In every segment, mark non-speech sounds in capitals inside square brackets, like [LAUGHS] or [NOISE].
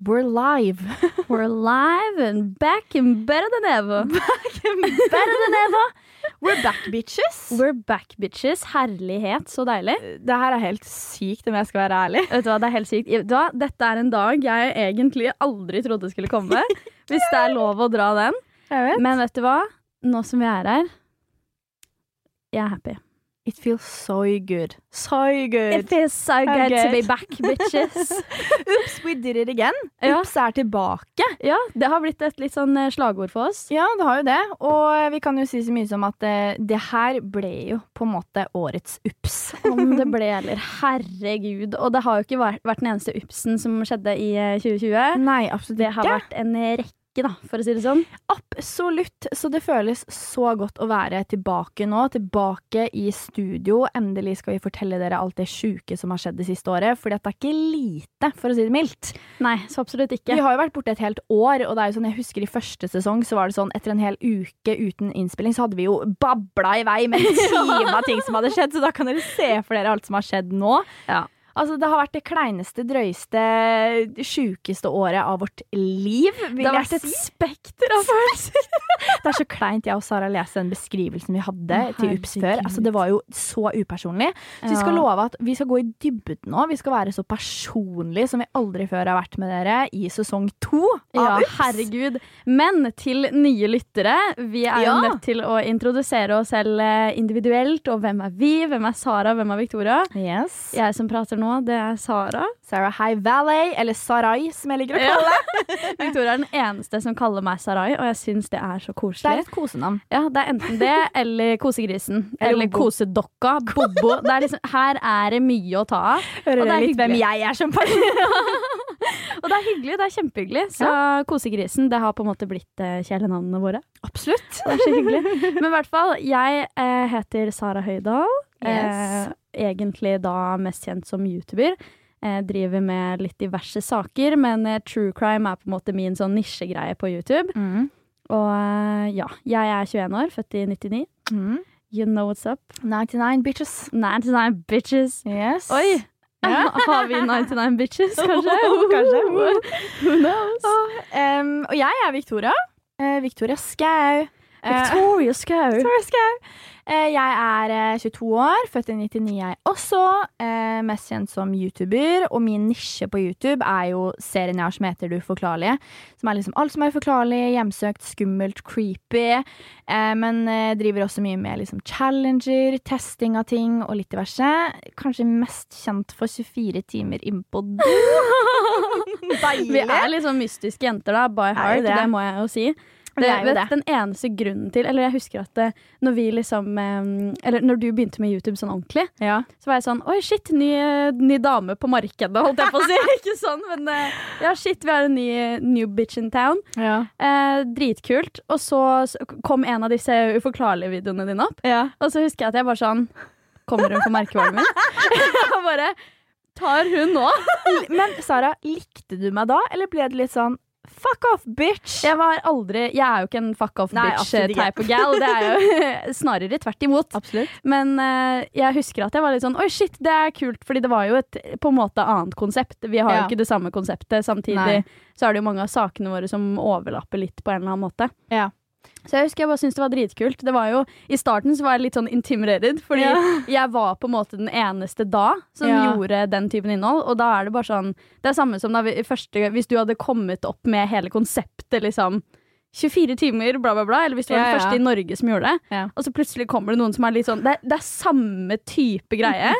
We're live. [LAUGHS] We're live and back and better than ever. [LAUGHS] Better than ever. We're back, bitches. We're back, bitches. Herlighet, så deilig. Det her er helt sykt, om jeg skal være ærlig. Vet du hva, det er helt sykt. Dette er en dag jeg egentlig aldri trodde skulle komme. [LAUGHS] Hvis det er lov å dra den. Vet. Men vet du hva? Nå som vi er her, jeg er happy. It feels so good. So good. It feels so good to be back, bitches. [LAUGHS] Ops, we did it again. Ja. Oops er tilbake. Ja, det har blitt et litt sånn eh, slagord for oss. Ja, det har jo det. Og vi kan jo si så mye som at eh, det her ble jo på en måte årets ups. Om det ble eller herregud. Og det har jo ikke vært, vært den eneste upsen som skjedde i eh, 2020. Nei, absolutt ikke. Det har vært en rekke, da, for å si det sånn. Absolutt. Så det føles så godt å være tilbake nå. Tilbake i studio. Endelig skal vi fortelle dere alt det sjuke som har skjedd det siste året. At det er ikke lite, for å si det mildt. Nei, så absolutt ikke. Vi har jo vært borte et helt år, og det er jo sånn, jeg husker i første sesong så var det sånn etter en hel uke uten innspilling, så hadde vi jo babla i vei med en [LAUGHS] time av ting som hadde skjedd, så da kan dere se for dere alt som har skjedd nå. Ja. Altså, det har vært det kleineste, drøyeste, sjukeste året av vårt liv, vil Det har vært et si. spekter av følelser. [LAUGHS] Det er så kleint jeg og Sara leser den beskrivelsen vi hadde Å, til UPS før. Altså, det var jo så upersonlig. Så vi skal love at vi skal gå i dybden nå. Vi skal være så personlige som vi aldri før har vært med dere i sesong to Ja, av UPS. herregud. Men til nye lyttere, vi er jo Ja. nødt til å introdusere oss selv eh, individuelt. Og hvem er vi? Hvem er Sara? Hvem er Victoria? Yes. Jeg som prater nå, det er Sara. Sarah High Valley, eller Sarai som jeg liker å kalle det. [LAUGHS] Victoria er den eneste som kaller meg Sarai, og jeg syns det er så koselig. Det er et kosenavn. Ja, Det er enten det eller kosegrisen. Eller Eller kosedokka. Bobo. Det er liksom, her er det mye å ta av. Hører Og det er litt hvem jeg er som person? [LAUGHS] Og det er hyggelig. Det er kjempehyggelig. Så kosegrisen det har på en måte blitt eh, kjælenavnene våre. Absolutt. Det er så hyggelig. [LAUGHS] Men i hvert fall, jeg eh, heter Sara Høydahl. Yes. Eh, egentlig da mest kjent som YouTuber. Eh, driver med litt diverse saker, men eh, true crime er på en måte min sånn nisjegreie på YouTube. Mm. Og eh, ja, jeg er 21 år, født i 99. Mm. You know what's up. 99 bitches. 99 bitches. Yes. Oi! Ja. Har vi 99 bitches, kanskje? [LAUGHS] Kanskje. Who knows? Um, og jeg er Victoria. Uh, Victoria Skau. Victoria Skau. Victoria Skau. Eh, jeg er eh, 22 år, født i 99 jeg også. Eh, mest kjent som YouTuber. Og min nisje på YouTube er jo serien jeg har som heter Det uforklarlige. Som er liksom alt som er uforklarlig, hjemsøkt, skummelt, creepy. Eh, men eh, driver også mye med liksom challenger, testing av ting og litt diverse. Kanskje mest kjent for 24 timer innpå do. [LAUGHS] Deilig. Vi er sånn mystiske jenter, da. By heart, det. det. må jeg jo si. Det, er jo det. Den eneste grunnen til Eller jeg husker at det, når vi liksom eh, Eller når du begynte med YouTube sånn ordentlig, Ja. så var jeg sånn Oi, shit, ny, ny dame på markedet, holdt jeg på å si. [LAUGHS] Ikke sånn, men eh, ja, shit, vi har en ny new bitch in town. Ja. Eh, dritkult. Og så kom en av disse uforklarlige videoene dine opp, ja. og så husker jeg at jeg bare sånn Kommer hun på merkevaren min? [LAUGHS] jeg bare Tar hun nå? [LAUGHS] Men Sara, likte du meg da, eller ble det litt sånn fuck off, bitch? Jeg var aldri Jeg er jo ikke en fuck off bitch-type gal. Det er jo [LAUGHS] snarere tvert imot. Absolutt. Men uh, jeg husker at jeg var litt sånn Oi, shit, det er kult. Fordi det var jo et på en måte annet konsept. Vi har Ja. jo ikke det samme konseptet. Samtidig Nei. så er det jo mange av sakene våre som overlapper litt på en eller annen måte. Ja. Så jeg husker jeg bare syntes det var dritkult. Det var jo, I starten så var jeg litt sånn intimidated, fordi Ja. [LAUGHS] jeg var på en måte den eneste da som Ja. gjorde den typen innhold. Og da er det bare sånn Det er samme som da vi, første, hvis du hadde kommet opp med hele konseptet, liksom. 24 timer, bla, bla, bla. Eller hvis du var Ja, den første i Norge som gjorde det. Og så plutselig kommer det noen som er litt sånn Det det er samme type greie.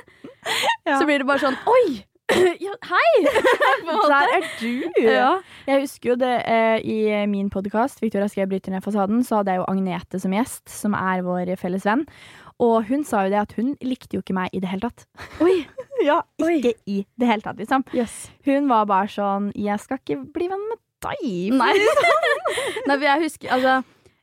[LAUGHS] Så blir det bare sånn Oi! [CLEARS THROAT] Ja, hei! [LAUGHS] Der er du! Ja. Jeg husker jo det eh, i min podkast, Victoria Skau bryter ned fasaden, så hadde jeg jo Agnete som gjest, som er vår felles venn. Og hun sa jo det at hun likte jo ikke meg i det hele tatt. [LAUGHS] Oi. Ja, Oi. ikke i det hele tatt, liksom. Yes. Hun var bare sånn Jeg skal ikke bli venn med deg. Nei. [LAUGHS] Nei, for jeg husker Altså,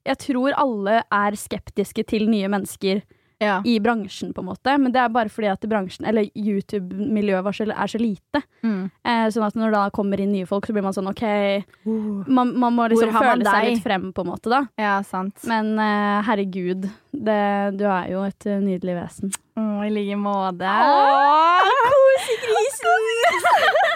jeg tror alle er skeptiske til nye mennesker Ja. i bransjen, på en måte. Men det er bare fordi at bransjen, eller YouTube-miljøet er så lite. Mm. Eh, sånn at når da kommer inn nye folk, så blir man sånn OK Man, man må liksom føle seg litt frem, på en måte, da. Ja, sant. Men eh, herregud, det, du er jo et eh, nydelig vesen. Å, I like måte. [LAUGHS] Kosegrisen!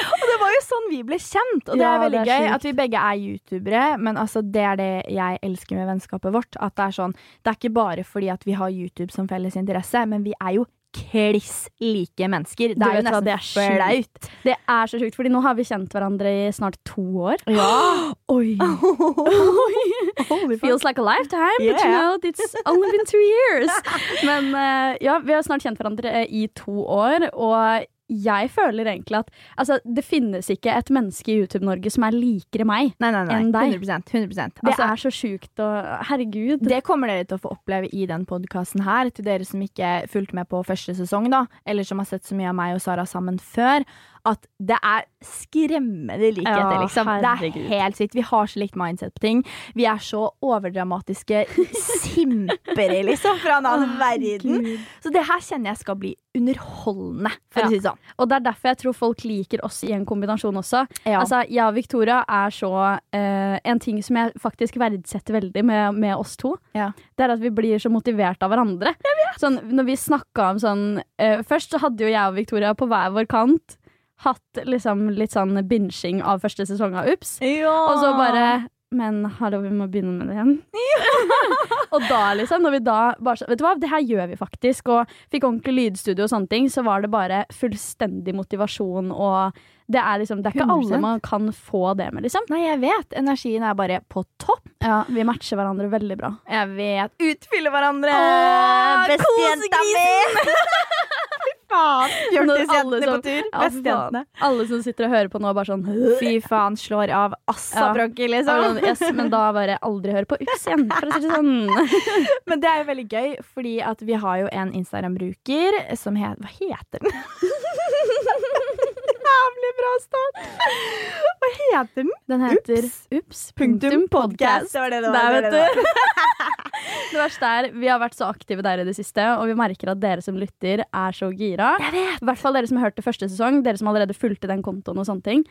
Og det var jo sånn vi ble kjent, og det Ja, er veldig det er gøy sykt. at vi begge er youtubere, men altså, det er det jeg elsker med vennskapet vårt. At det er sånn, det er ikke bare fordi at vi har YouTube som felles interesse, men vi er jo kliss like mennesker. Det er jo nesten flaut. Det er så sjukt, fordi nå har vi kjent hverandre i snart to år. [GASPS] Ja. Oi! [LAUGHS] Holy. Feels like a lifetime, but you know, it's only been two years. [LAUGHS] Men eh, ja, vi har snart kjent hverandre eh, i to år, og jeg føler egentlig at altså, det finnes ikke et menneske i YouTube-Norge som er likere meg. Nei, nei, nei. enn deg. 100%, 100%. Det Altså, er så sjukt og Herregud. Det kommer dere til å få oppleve i den podkasten her, til dere som ikke fulgte med på første sesong, da, eller som har sett så mye av meg og Sara sammen før, at det er skremmende likheter, Ja, liksom. Det er helt sykt. Vi har så likt mindset på ting. Vi er så overdramatiske simpere, liksom, fra en annen verden. Gud. Så det her kjenner jeg skal bli underholdende, for Ja. å si det sånn. Og det er derfor jeg tror folk liker oss i en kombinasjon også. Ja. Altså, jeg og Victoria er så eh, En ting som jeg faktisk verdsetter veldig med, med oss to, Ja. det er at vi blir så motivert av hverandre. Sånn, når vi snakka om sånn eh, Først så hadde jo jeg og Victoria på hver vår kant hatt liksom litt sånn binging av første sesong av Ups. Og så bare Men hallo, vi må begynne med det igjen. [LAUGHS] og da, liksom, når vi da bare Vet du hva, det her gjør vi faktisk. Og fikk ordentlig lydstudio og sånne ting, så var det bare fullstendig motivasjon og det er liksom Det er ikke 100%. alle man kan få det med, liksom. Nei, jeg vet. Energien er bare på topp. Ja, Vi matcher hverandre veldig bra. Jeg vet. Utfyller hverandre. Åh, Bestejenta mi! [LAUGHS] Faen. Når på tur. Bestejentene. Alle som sitter og hører på nå, bare sånn Fy faen, slår av assabrokki, Ja, liksom. men- yes, Men da bare aldri hør på Ups igjen, for å si det sånn. [LAUGHS] Men det er jo veldig gøy, fordi at vi har jo en Instagram-bruker som het Hva heter den? Bra start. Hva heter den? Den heter Ups. Ups. Punktum podcast. Det var det det var. Der, det vet var det [LAUGHS] det. Det verste er, Vi har vært så aktive der i det siste, og vi merker at dere som lytter, er så gira. I hvert fall dere som har hørt det første sesong, dere som allerede fulgte den kontoen og sånne ting.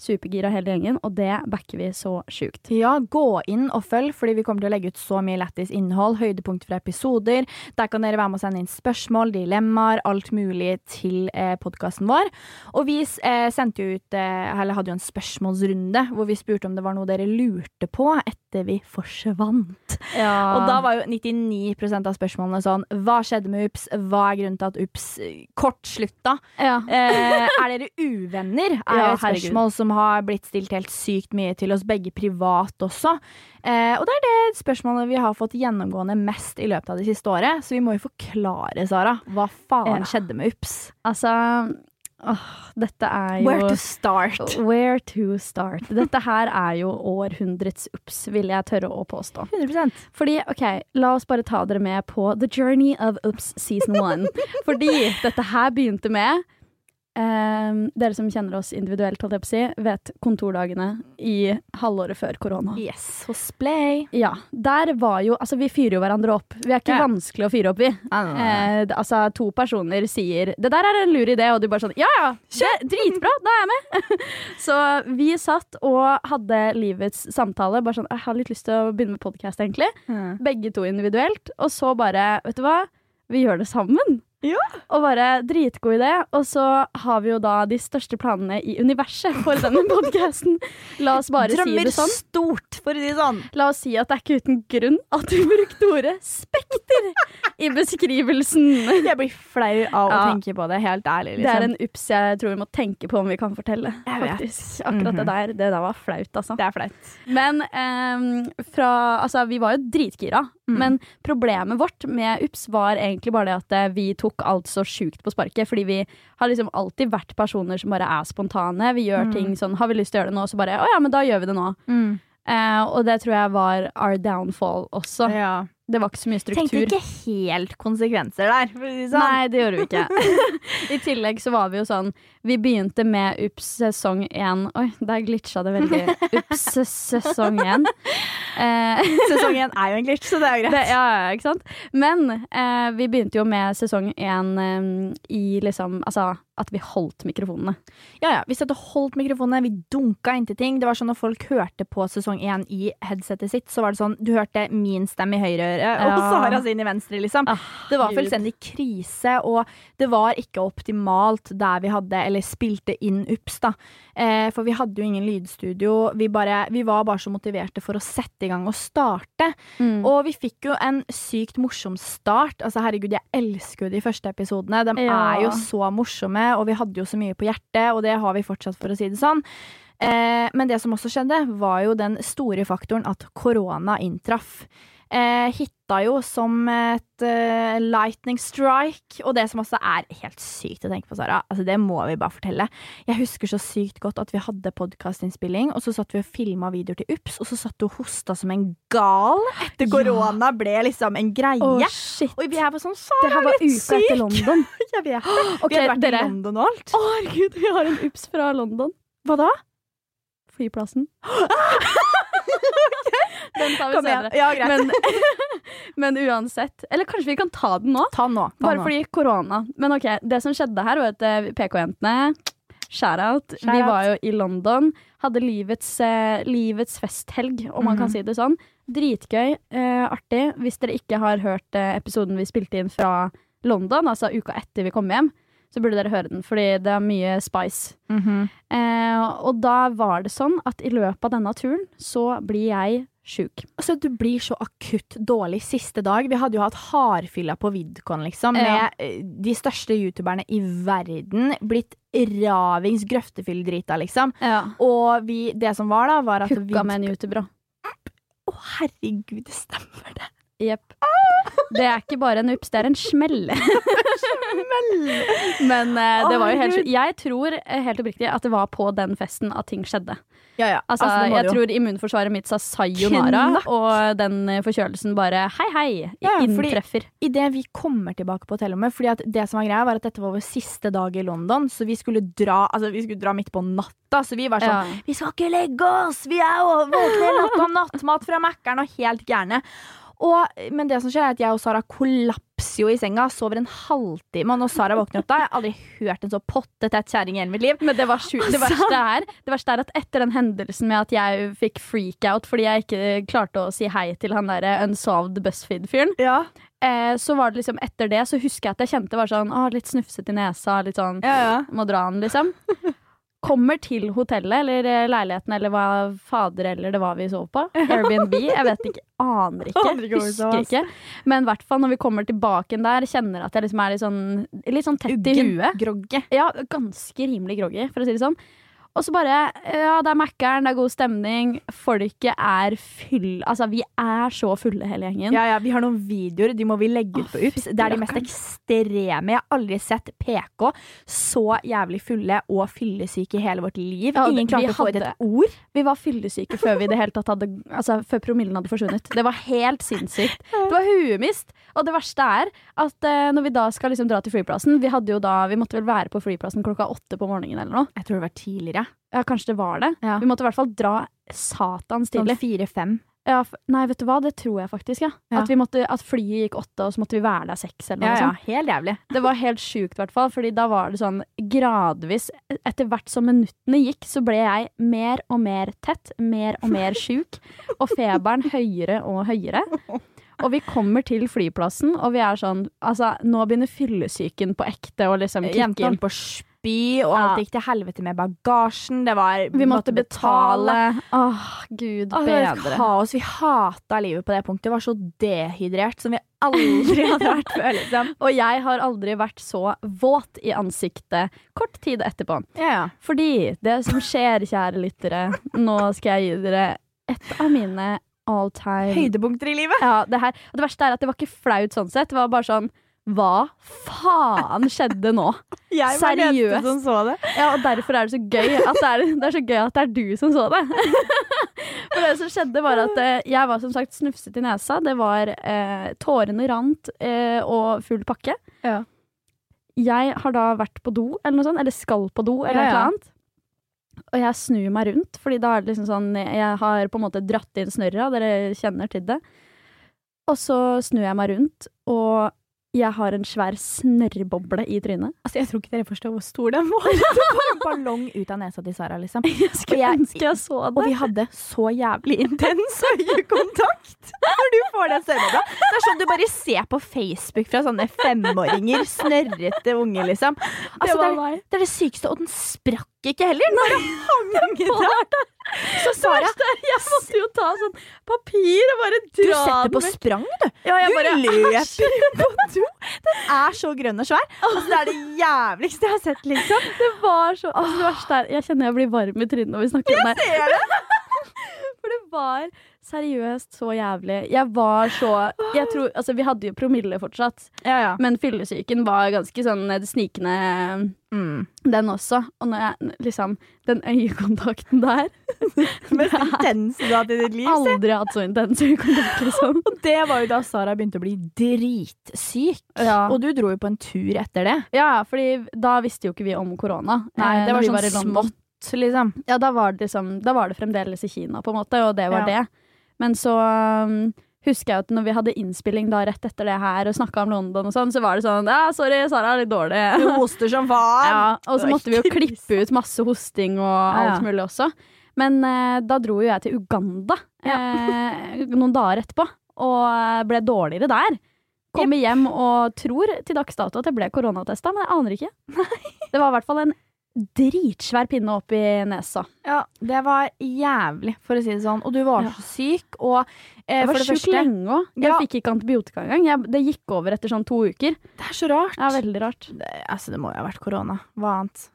Supergira hele gjengen, og det backer vi så sjukt. Ja, gå inn og følg, fordi vi kommer til å legge ut så mye lættis innhold. Høydepunkt fra episoder. Der kan dere være med å sende inn spørsmål, dilemmaer, alt mulig til eh, podkasten vår. Og vi eh, sendte jo ut, eh, eller hadde jo en spørsmålsrunde hvor vi spurte om det var noe dere lurte på etter vi forsvant. Og da var jo 99% av spørsmålene sånn Hva skjedde med Ups? Hva er grunnen til at Ups eh, kortslutta? ja. Eh, er dere uvenner? Er [LAUGHS] Ja, et et herregud. spørsmål som har blitt stilt helt sykt mye til oss begge privat også. Eh, og det er det spørsmålet vi har fått gjennomgående mest i løpet av det siste året. Så vi må jo forklare, Sara. Hva faen Ja. skjedde med Ups? Altså åh, Dette er jo Where to start? Where to start? Dette her er jo århundrets ups, vil jeg tørre å påstå. 100% Fordi, ok, la oss bare ta dere med på The Journey of Ups season one. Fordi dette her begynte med ehm, Dere som kjenner oss individuelt, si, vet kontordagene i halvåret før korona. Yes, hos Play. Ja. Der var jo Altså, vi fyrer jo hverandre opp. Vi er ikke Ja. vanskelig å fyre opp, vi. Eh, d- altså, to personer sier 'det der er en lur idé', og du bare sånn 'ja ja, kjør, dritbra, da er jeg med'. [LAUGHS] så vi satt og hadde livets samtale. Bare sånn 'jeg har litt lyst til å begynne med podkast', egentlig. Mm. Begge to individuelt. Og så bare, vet du hva, vi gjør det sammen. Ja. Og bare dritgod idé. Og så har vi jo da de største planene i universet for denne podkasten. La oss bare si det sånn. stort, for å si det sånn. La oss si at det er ikke uten grunn at vi brukte ordet spekter i beskrivelsen. Jeg blir flau av å tenke på det, helt ærlig. Liksom. Det er en ups jeg tror vi må tenke på om vi kan fortelle. Faktisk. Akkurat Mhm. det der det der var flaut, altså. Det er flaut. Men um, fra Altså, vi var jo dritgira. Mm. Men problemet vårt med Ups var egentlig bare det at eh, vi tok alt så sjukt på sparket. Fordi vi har liksom alltid vært personer som bare er spontane. Vi gjør Mm. ting sånn Har vi lyst til å gjøre det nå, så bare Å ja, men da gjør vi det nå. Eh, og det tror jeg var our downfall også. Ja. Det var ikke så mye struktur. Tenkte ikke helt konsekvenser der, sånn. Nei, det gjorde vi ikke. [LAUGHS] I tillegg så var vi jo sånn Vi begynte med Ups sesong én. Oi, der glitcha det veldig. Ups sesong én. [LAUGHS] Eh, Sesong én er jo en glitch, så det er jo [LAUGHS] greit. det, ja, ja, ikke sant? Men eh, vi begynte jo med sesong én eh, i liksom Altså at vi holdt mikrofonene. Ja, ja. Vi satt og holdt mikrofonene, vi dunka inntil ting. Det var sånn Når folk hørte på sesong én i headsetet sitt, så var det sånn Du hørte min stemme i høyre så og. Sara sin i venstre, liksom. Ah, Det var fullstendig krise, og det var ikke optimalt der vi hadde, eller spilte inn UPS, da. Eh, for vi hadde jo ingen lydstudio. Vi, bare, vi var bare så motiverte for å sette i gang og starte. Mm. Og vi fikk jo en sykt morsom start. Altså herregud, jeg elsker jo de første episodene. De Ja. er jo så morsomme, og vi hadde jo så mye på hjertet, og det har vi fortsatt, for å si det sånn. Eh, men det som også skjedde, var jo den store faktoren at korona inntraff. Eh, hitta jo som et eh, lightning strike, og det som også er helt sykt å tenke på, Sara, altså det må vi bare fortelle. Jeg husker så sykt godt at vi hadde podkastinnspilling, og så satt vi og filma videoer til UPS, og så satt du og hosta som en gal etter Ja. korona ble liksom en greie. Oh, shit. og vi er bare sånn Det her var uka etter! London. Jeg vet det. Okay, vi hadde vært dere. i London og alt. Å, herregud, vi har en ups fra London. Hva da? Flyplassen. [GASPS] [LAUGHS] Den tar vi senere. Ja. Men, [LAUGHS] men uansett Eller kanskje vi kan ta den nå? ta nå. Ta Bare nå. fordi korona. Men ok, det som skjedde her, var at eh, PK-jentene Shout-out. Vi var jo i London. Hadde livets, eh, livets festhelg, om man kan Mhm. si det sånn. Dritgøy. Eh, artig. Hvis dere ikke har hørt eh, episoden vi spilte inn fra London, altså uka etter vi kom hjem, så burde dere høre den, fordi det er mye spice. Mhm. Eh, og da var det sånn at i løpet av denne turen så blir jeg sjuk. Altså, du blir så akutt dårlig siste dag. Vi hadde jo hatt hardfylla på Vidcon, liksom, med ja. de største youtuberne i verden. Blitt ravings grøftefylldrita, liksom. Og vi, det som var, da, var at Hooka med en youtuber òg. Å, herregud, det stemmer det. Jepp. Det er ikke bare en ups, det er en smell. [LAUGHS] Men eh, det var jo helt Jeg tror eh, helt oppriktig at det var på den festen at ting skjedde. Ja, ja. Altså, det må jeg det jo. tror immunforsvaret mitt sa sayonara, Knakk. og den eh, forkjølelsen bare hei, hei, Ja, fordi- inntreffer. Idet vi kommer tilbake på hotellrommet Fordi at det som var greia var at dette var vår siste dag i London, så vi skulle dra Altså vi skulle dra midt på natta. Så vi var sånn Ja. Vi skal ikke legge oss! Vi er jo våkne i natt og nattmat fra Mækkern og helt gærne. Og, men det som skjer, er at jeg og Sara kollapser jo i senga, sover en halvtime. Og når Sara våkner opp da, jeg har aldri hørt en så pottetett kjerring i hele mitt liv. Men det, var [LAUGHS] det, verste er, det verste er at etter den hendelsen med at jeg fikk freak-out fordi jeg ikke klarte å si hei til han derre unsolved BuzzFeed-fyren, Ja, eh, så var det liksom etter det så husker jeg at jeg kjente var sånn å, litt snufset i nesa, litt sånn ja, ja. må dra den, liksom. [LAUGHS] Kommer til hotellet eller eh, leiligheten eller hva fader eller det var vi sov på. Airbnb. Jeg vet ikke. Aner ikke. Husker ikke. Men i hvert fall når vi kommer tilbake der, kjenner at jeg liksom er litt sånn, litt sånn tett i huet. Grogge. Ja, ganske rimelig groggy, for å si det sånn. Og så bare Ja, det er Mækkern, det er god stemning. Folket er fyll... Altså, vi er så fulle, hele gjengen. Ja, ja, vi har noen videoer, de må vi legge ut på UPS. Det er de mest ekstreme. Jeg har aldri sett PK så jævlig fulle og fyllesyke i hele vårt liv. Ja, Ingen klarte å få ut et ord. Vi var fyllesyke før vi i det hele tatt hadde Altså før promillen hadde forsvunnet. Det var helt sinnssykt. Det var huemist. Og det verste er at uh, når vi da skal liksom dra til flyplassen Vi hadde jo da Vi måtte vel være på flyplassen klokka åtte på morgenen eller noe. Jeg tror det var tidligere. Ja, kanskje det var det. Ja. Vi måtte i hvert fall dra satans Sånn tidlig. fire-fem. Ja, nei, vet du hva, det tror jeg faktisk, ja. Ja. At, vi måtte, at flyet gikk åtte, og så måtte vi være der seks eller noe Ja, ja, helt jævlig. Det var helt sjukt, i hvert fall. Fordi da var det sånn gradvis Etter hvert som minuttene gikk, så ble jeg mer og mer tett, mer og mer sjuk. Og feberen høyere og høyere. Og vi kommer til flyplassen, og vi er sånn Altså, nå begynner fyllesyken på ekte å liksom kikke inn. på å spy, og alt gikk til helvete med bagasjen. Det var Vi måtte betale. Åh, gud Åh, det var et bedre. kaos. Vi hata livet på det punktet. Vi var så dehydrert som vi aldri hadde [LAUGHS] vært før. Liksom. Og jeg har aldri vært så våt i ansiktet kort tid etterpå. Ja, ja. Fordi det som skjer, kjære lyttere Nå skal jeg gi dere et av mine all time Høydepunkter i livet. Ja, det her det verste er at det var ikke flaut sånn sett. Det var bare sånn Hva faen skjedde nå? [LAUGHS] Jeg var den eneste som så det. Ja, og derfor er det så gøy at det er, det er så gøy at det er du som så det. [LAUGHS] For det som skjedde, var at eh, jeg var som sagt snufset i nesa. Det var eh, Tårene rant eh, og full pakke. Ja. Jeg har da vært på do, eller noe sånt, eller skal på do, eller Ja, noe ja. annet. Og jeg snur meg rundt, fordi da er det liksom sånn Jeg har på en måte dratt inn snørra, dere kjenner til det. Og så snur jeg meg rundt, og jeg har en svær snørrboble i trynet. Altså, Jeg tror ikke dere forstår hvor stor den var. [LAUGHS] Det var en [LAUGHS] ballong ut av nesa til Sara, liksom. Jeg skulle jeg- ønske jeg så Og det. vi hadde så jævlig intens øyekontakt når du får den snørrebobla. Det er sånn du bare ser på Facebook fra sånne femåringer. Snørrete unge, liksom. Altså, det, er, det er det sykeste, og den sprakk ikke heller. Bare [LAUGHS] hang på der. [LAUGHS] Så Sara, Jeg måtte jo ta sånn papir og bare du setter på sprang, du. Ja, jeg Du bare, løper på do. Den er så grønn og svær. [LAUGHS] Altså, det er det jævligste jeg har sett, liksom. Det var så altså, det verste er, Jeg kjenner jeg blir varm i trynet når vi snakker om det. Ser det? For det var seriøst så jævlig. Jeg var så jeg tror, altså, Vi hadde jo promille fortsatt, Ja, ja. men fyllesyken var ganske sånn eh, snikende, Mm. den også. Og når jeg liksom Den øyekontakten der [LAUGHS] Mest intense du har hatt i ditt liv. Aldri hatt så intens øyekontakt, liksom. Og det var jo da Sara begynte å bli dritsyk. Ja. Og du dro jo på en tur etter det. ja, fordi da visste jo ikke vi om korona. Nei, eh, det var sånn i Smått, liksom. Ja, da var, det liksom, da var det fremdeles i Kina, på en måte, og det var Ja. det. Men så um, husker jeg at når vi hadde innspilling da rett etter det her, og snakka om London og sånn, så var det sånn Ja, sorry, Sara er litt dårlig. Du hoster som faen. Ja, og så måtte vi jo klippe ut masse hosting og alt ja. mulig også. Men uh, da dro jo jeg til Uganda uh, noen dager etterpå, og ble dårligere der. Kommer hjem og tror til dags dato at jeg ble koronatesta, men jeg aner ikke. [LAUGHS] Det var i hvert fall en dritsvær pinne opp i nesa. Ja, det var jævlig, for å si det sånn. Og du var Ja. så syk, og eh, Jeg var sjuk lenge òg. Jeg Ja. fikk ikke antibiotika engang. Jeg- Det gikk over etter sånn to uker. Det er så rart. Ja, veldig rart. Det, altså, det må jo ha vært korona. Hva annet?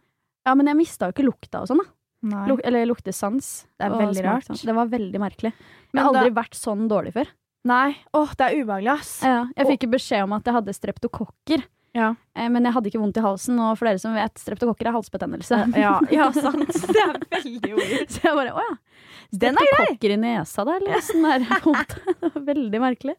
Ja, Men jeg mista jo ikke lukta og sånn, da. Luk eller luktesans. Det er veldig rart. sånn. Det var veldig merkelig. Men jeg har da- aldri vært sånn dårlig før. Nei. Åh, det er ubehagelig, ass. Ja, jeg fikk og... beskjed om at jeg hadde streptokokker. Ja. Eh, Men jeg hadde ikke vondt i halsen, og for dere som vet, streptokokker er halsbetennelse. Ja, [LAUGHS] ja, sant. Det er veldig weird. Så jeg bare å ja. Den er grei. Streptokokker i nesa, da, eller åssen er var [LAUGHS] Veldig merkelig.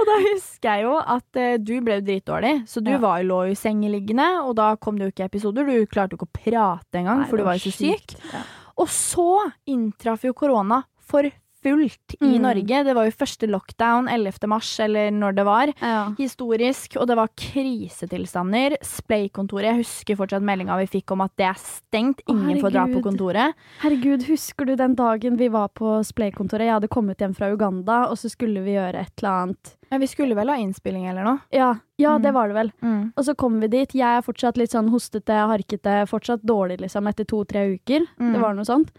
Og da husker jeg jo at eh, du ble dritdårlig, så du Ja. var lå i sengeliggende, og da kom det jo ikke episoder. Du klarte jo ikke å prate engang, for du var jo så syk. Ja. Og så inntraff jo korona for fullt i Mm. Norge. Det var jo første lockdown 11. mars, eller når det var. Ja. Historisk, og det var krisetilstander. Splay-kontoret, jeg husker fortsatt meldinga vi fikk om at det er stengt. Ingen får dra på kontoret. Herregud, husker du den dagen vi var på Splay-kontoret? Jeg hadde kommet hjem fra Uganda, og så skulle vi gjøre et eller annet. Men vi skulle vel ha innspilling eller noe? Ja, ja Mm. det var det vel. Og så kom vi dit. Jeg er fortsatt litt sånn hostete, harkete, fortsatt dårlig liksom etter to-tre uker. Mm. Det var noe sånt.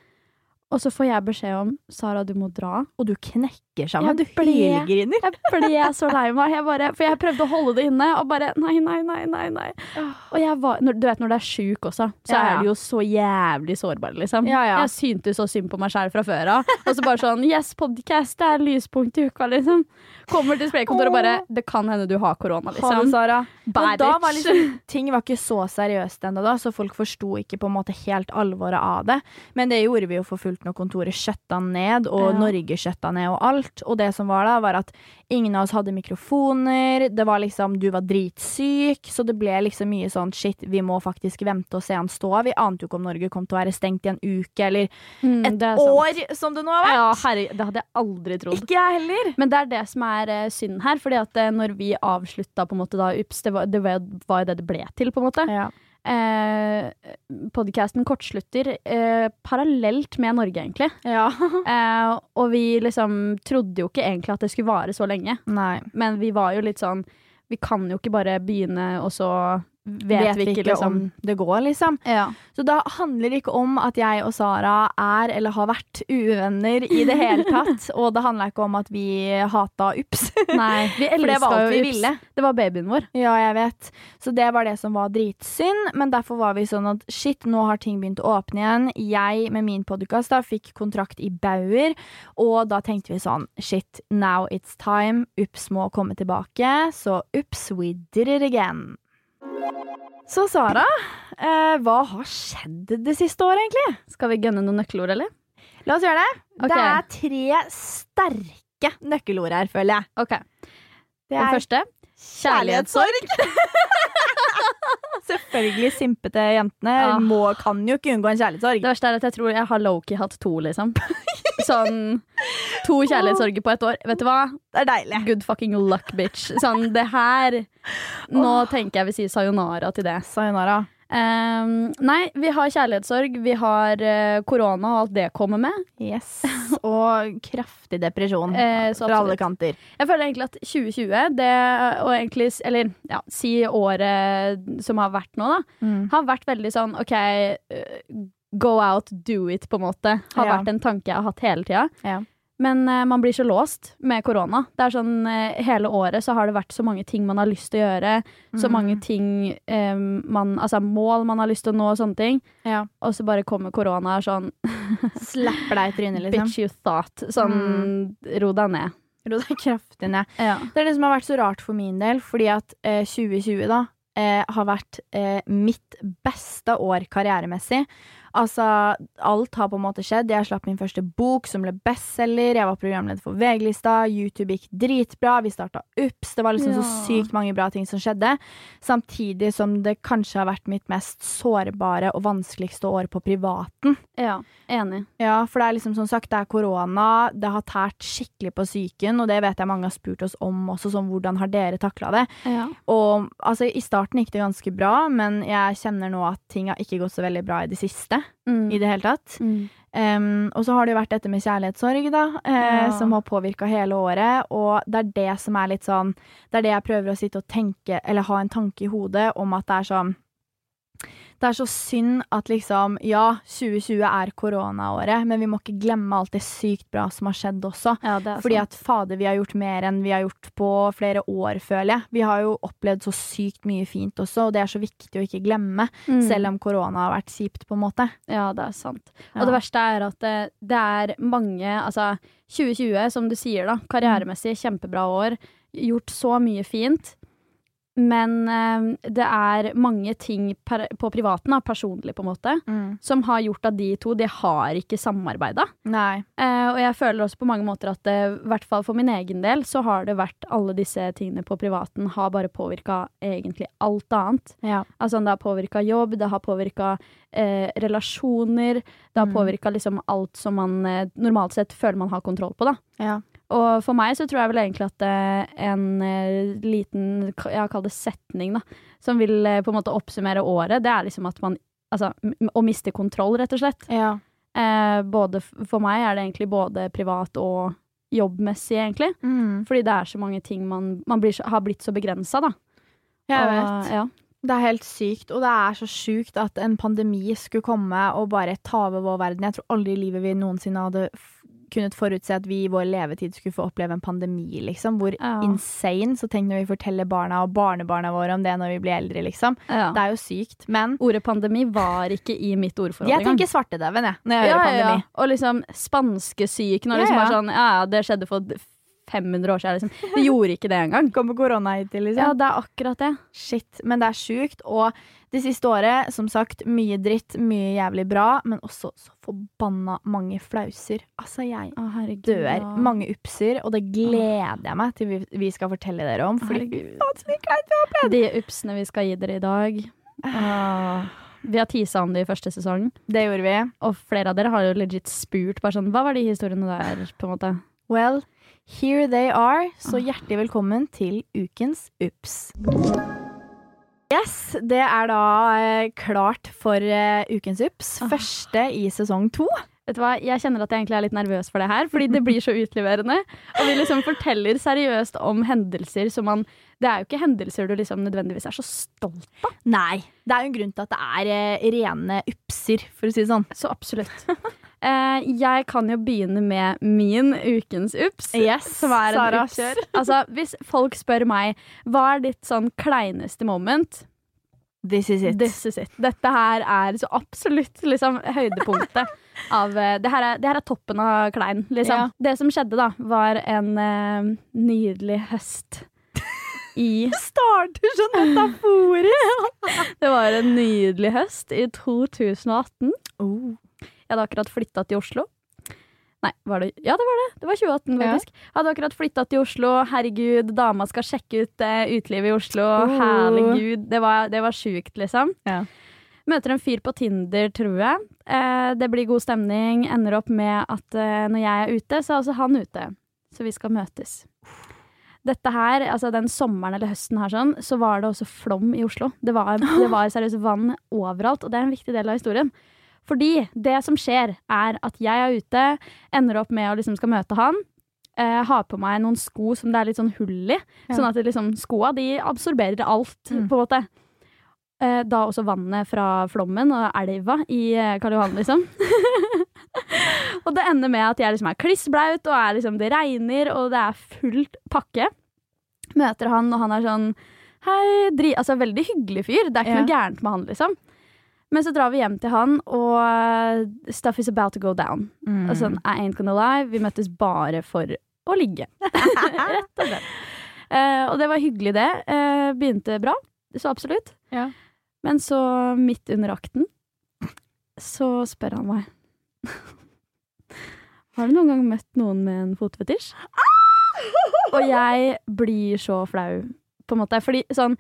Og så får jeg beskjed om Sara, du må dra. Og du knekker sammen. Jeg Du ble- Jeg ble så lei meg. Jeg bare, for jeg prøvde å holde det inne, og bare nei, nei, nei. nei, nei. Og jeg var, du vet når du er sjuk også, så Ja, ja. er du jo så jævlig sårbar, liksom. Ja. Jeg syntes så synd på meg sjæl fra før av. Og så bare sånn Yes, podcast, det er lyspunkt i uka, liksom. Kommer til spraykontoret og bare Det kan hende du har korona, Ha det, liksom. Sara. Men da var liksom, ting var ikke så seriøst ennå, da, så folk forsto ikke på en måte helt alvoret av det. Men det gjorde vi jo for fullt når kontoret skjøtta ned, og Ja. Norge skjøtta ned og alt. Og det som var da, var at ingen av oss hadde mikrofoner. Det var liksom Du var dritsyk, så det ble liksom mye sånn shit, vi må faktisk vente og se han stå. Vi ante jo ikke om Norge kom til å være stengt i en uke eller Mm, et år, som det nå har vært. Ja, herre, det hadde jeg aldri trodd. Ikke jeg heller. Men det er det som er uh, synd her. Fordi at uh, når vi avslutta på en måte da Ups, det var, det var jo det det ble til, på en måte. Ja. Eh, Podcasten kortslutter eh, parallelt med Norge, egentlig. ja. [LAUGHS] Eh, og vi liksom trodde jo ikke egentlig at det skulle vare så lenge. Nei. Men vi var jo litt sånn Vi kan jo ikke bare begynne, og så vet, vi ikke, liksom. om det går, liksom. Ja. Så da handler det ikke om at jeg og Sara er eller har vært uvenner i det hele tatt. [LAUGHS] og det handla ikke om at vi hata Ups. Nei, vi [LAUGHS] elska alt vi Ups. ville. Det var babyen vår. Ja, jeg vet. Så det var det som var dritsynd. Men derfor var vi sånn at shit, nå har ting begynt å åpne igjen. Jeg med min podkast fikk kontrakt i Bauer, og da tenkte vi sånn shit, now it's time. Ups må komme tilbake. Så ups, we did it again. Så Sara, eh, hva har skjedd det siste året, egentlig? Skal vi gønne noen nøkkelord, eller? La oss gjøre det. Okay. Det er tre sterke nøkkelord her, føler jeg. Ok. Det Den første kjærlighetssorg. [LAUGHS] [LAUGHS] Selvfølgelig simpete jentene Ja. må, kan jo ikke unngå en kjærlighetssorg. Det verste er at jeg tror jeg har lowkey hatt to, liksom. [LAUGHS] Sånn to kjærlighetssorger på et år. Vet du hva? Det er deilig. Good fucking luck, bitch. Sånn, det her Nå tenker jeg vi sier sayonara til det. Sayonara. Ehm, nei, vi har kjærlighetssorg, vi har eh, korona og alt det kommer med. Yes. Og kraftig depresjon [LAUGHS] Eh, fra alle kanter. Jeg føler egentlig at 2020, det og egentlig Eller ja, si året som har vært nå, da. Mm. Har vært veldig sånn OK, eh, go out, do it, på en måte. Har Ja. vært en tanke jeg har hatt hele tida. Ja. Men eh, man blir så låst med korona. Det er sånn eh, Hele året så har det vært så mange ting man har lyst til å gjøre. Så Mm. mange ting eh, man Altså mål man har lyst til å nå, og sånne ting. Ja. Og så bare kommer korona og er sånn [LAUGHS] Slapper deg i trynet, liksom. Bitch you thought. Sånn ro deg ned. Ro deg kraftig ned. Ja. Det er det som har vært så rart for min del, fordi at eh, 2020 da eh, har vært eh, mitt beste år karrieremessig. Altså, alt har på en måte skjedd. Jeg slapp min første bok, som ble bestselger. Jeg var programleder for VG-lista. YouTube gikk dritbra. Vi starta UPS. Det var liksom Ja. så sykt mange bra ting som skjedde. Samtidig som det kanskje har vært mitt mest sårbare og vanskeligste år på privaten. ja. Enig. Ja, for det er liksom som sagt, det er korona, det har tært skikkelig på psyken, og det vet jeg mange har spurt oss om også, sånn hvordan har dere takla det? Ja. Og altså, i starten gikk det ganske bra, men jeg kjenner nå at ting har ikke gått så veldig bra i det siste, Mm. i det hele tatt. Mm. Um, og så har det jo vært dette med kjærlighetssorg, da, eh, Ja. som har påvirka hele året, og det er det som er litt sånn Det er det jeg prøver å sitte og tenke, eller ha en tanke i hodet om at det er sånn det er så synd at liksom, ja, 2020 er koronaåret, men vi må ikke glemme alt det sykt bra som har skjedd også. Ja, Fordi sant. at fader, vi har gjort mer enn vi har gjort på flere år, føler jeg. Vi har jo opplevd så sykt mye fint også, og det er så viktig å ikke glemme. Mm. Selv om korona har vært kjipt, på en måte. Ja, det er sant. Ja. Og det verste er at det, det er mange Altså, 2020, som du sier, da, karrieremessig kjempebra år. Gjort så mye fint. Men eh, det er mange ting på privaten, personlig på en måte, som har gjort at de to de har ikke samarbeida. Eh, og jeg føler også på mange måter at det, i hvert fall for min egen del, så har det vært alle disse tingene på privaten har bare påvirka egentlig alt annet. Ja. Altså det har påvirka jobb, det har påvirka eh, relasjoner, det har Mm. påvirka liksom alt som man eh, normalt sett føler man har kontroll på, da. Ja. Og for meg så tror jeg vel egentlig at eh, en eh, liten, jeg kalt det setning, da, som vil eh, på en måte oppsummere året, det er liksom at man Altså å miste kontroll, rett og slett. ja. Eh, både, for meg er det egentlig både privat og jobbmessig, egentlig. Mm. Fordi det er så mange ting man, man blir, har blitt så begrensa, da. Jeg Og, vet. Ja. Det er helt sykt, og det er så sjukt at en pandemi skulle komme og bare ta over vår verden. Jeg tror aldri i livet vi noensinne hadde kunnet forutse at vi i vår levetid skulle få oppleve en pandemi, liksom. Hvor Ja. insane. Så tenk når vi forteller barna og barnebarna våre om det når vi blir eldre, liksom. Ja. Det er jo sykt. Men Ordet pandemi var ikke i mitt ordforråd jeg tenker svartedauden, jeg, når jeg ja, hører pandemi. Og liksom spanskesyken og liksom bare sånn Ja, ja, det skjedde for 500 år siden, liksom. Det gjorde ikke det engang. Kommer korona hit liksom. Ja, det er akkurat det. Shit. Men det er sjukt. Og det siste året, som sagt, mye dritt, mye jævlig bra, men også så forbanna mange flauser. Altså, jeg Å, herregud. dør. ja. Mange upser, og det gleder jeg meg til vi, vi skal fortelle dere om. Fordi Herregud. De upsene vi skal gi dere i dag. Åh. Vi har tisa om det i første sesong, Det gjorde vi. og flere av dere har jo legit spurt bare sånn Hva var de historiene der, på en måte? Well, here they are. Så hjertelig velkommen til ukens ups. Yes, det er da eh, klart for eh, ukens ups. Åh. Første i sesong to. Vet du hva, Jeg kjenner at jeg egentlig er litt nervøs for det her, fordi det blir så utleverende. Og vi liksom forteller seriøst om hendelser som man Det er jo ikke hendelser du liksom nødvendigvis er så stolt av. Nei. Det er jo en grunn til at det er eh, rene upser, for å si det sånn. Så absolutt. Eh, jeg kan jo begynne med min ukens ups. Yes, som er en ups. [LAUGHS] Altså, hvis folk spør meg hva er ditt sånn kleineste moment, This is it. this is it. Dette her er så absolutt liksom høydepunktet [LAUGHS] av eh, det her, er, det her er toppen av klein, liksom. Ja. Det som skjedde, da, var en uh, nydelig høst [LAUGHS] i starter så metaforisk! Det var en nydelig høst i 2018. Oh. Jeg hadde akkurat flytta til Oslo. Nei, var det Ja, det var det. Det var 2018, Ja. faktisk. Hadde akkurat flytta til Oslo. Herregud, dama skal sjekke ut eh, utelivet i Oslo. Oh. Herregud. Det var, det var sjukt, liksom. Ja. Møter en fyr på Tinder, tror jeg. Eh, det blir god stemning. Ender opp med at eh, når jeg er ute, så er også han ute. Så vi skal møtes. Dette her, altså den sommeren eller høsten her sånn, så var det også flom i Oslo. Det var, det var seriøst vann overalt, og det er en viktig del av historien. Fordi det som skjer, er at jeg er ute, ender opp med å liksom skal møte han. Eh, har på meg noen sko som det er litt sånn hull i. Ja. Sånn at liksom, skoa de absorberer alt, Mm. på en måte. Eh, da også vannet fra flommen og elva i eh, Karl Johan, liksom. [LAUGHS] og det ender med at jeg liksom er klissblaut, og er liksom, det regner, og det er fullt pakke. Møter han, og han er sånn Hei, dri Altså veldig hyggelig fyr. Det er ikke Ja. noe gærent med han, liksom. Men så drar vi hjem til han, og eh, stuff is about to go down. Mm. Og sånn, I ain't gonna lie, vi møttes bare for å ligge. [LAUGHS] Rett og slett. Uh, og det var hyggelig, det. Uh, begynte bra, så absolutt. Ja. Men så, midt under akten, så spør han meg [LAUGHS] Har du noen gang møtt noen med en fotfetisj? Og jeg blir så flau, på en måte. Fordi sånn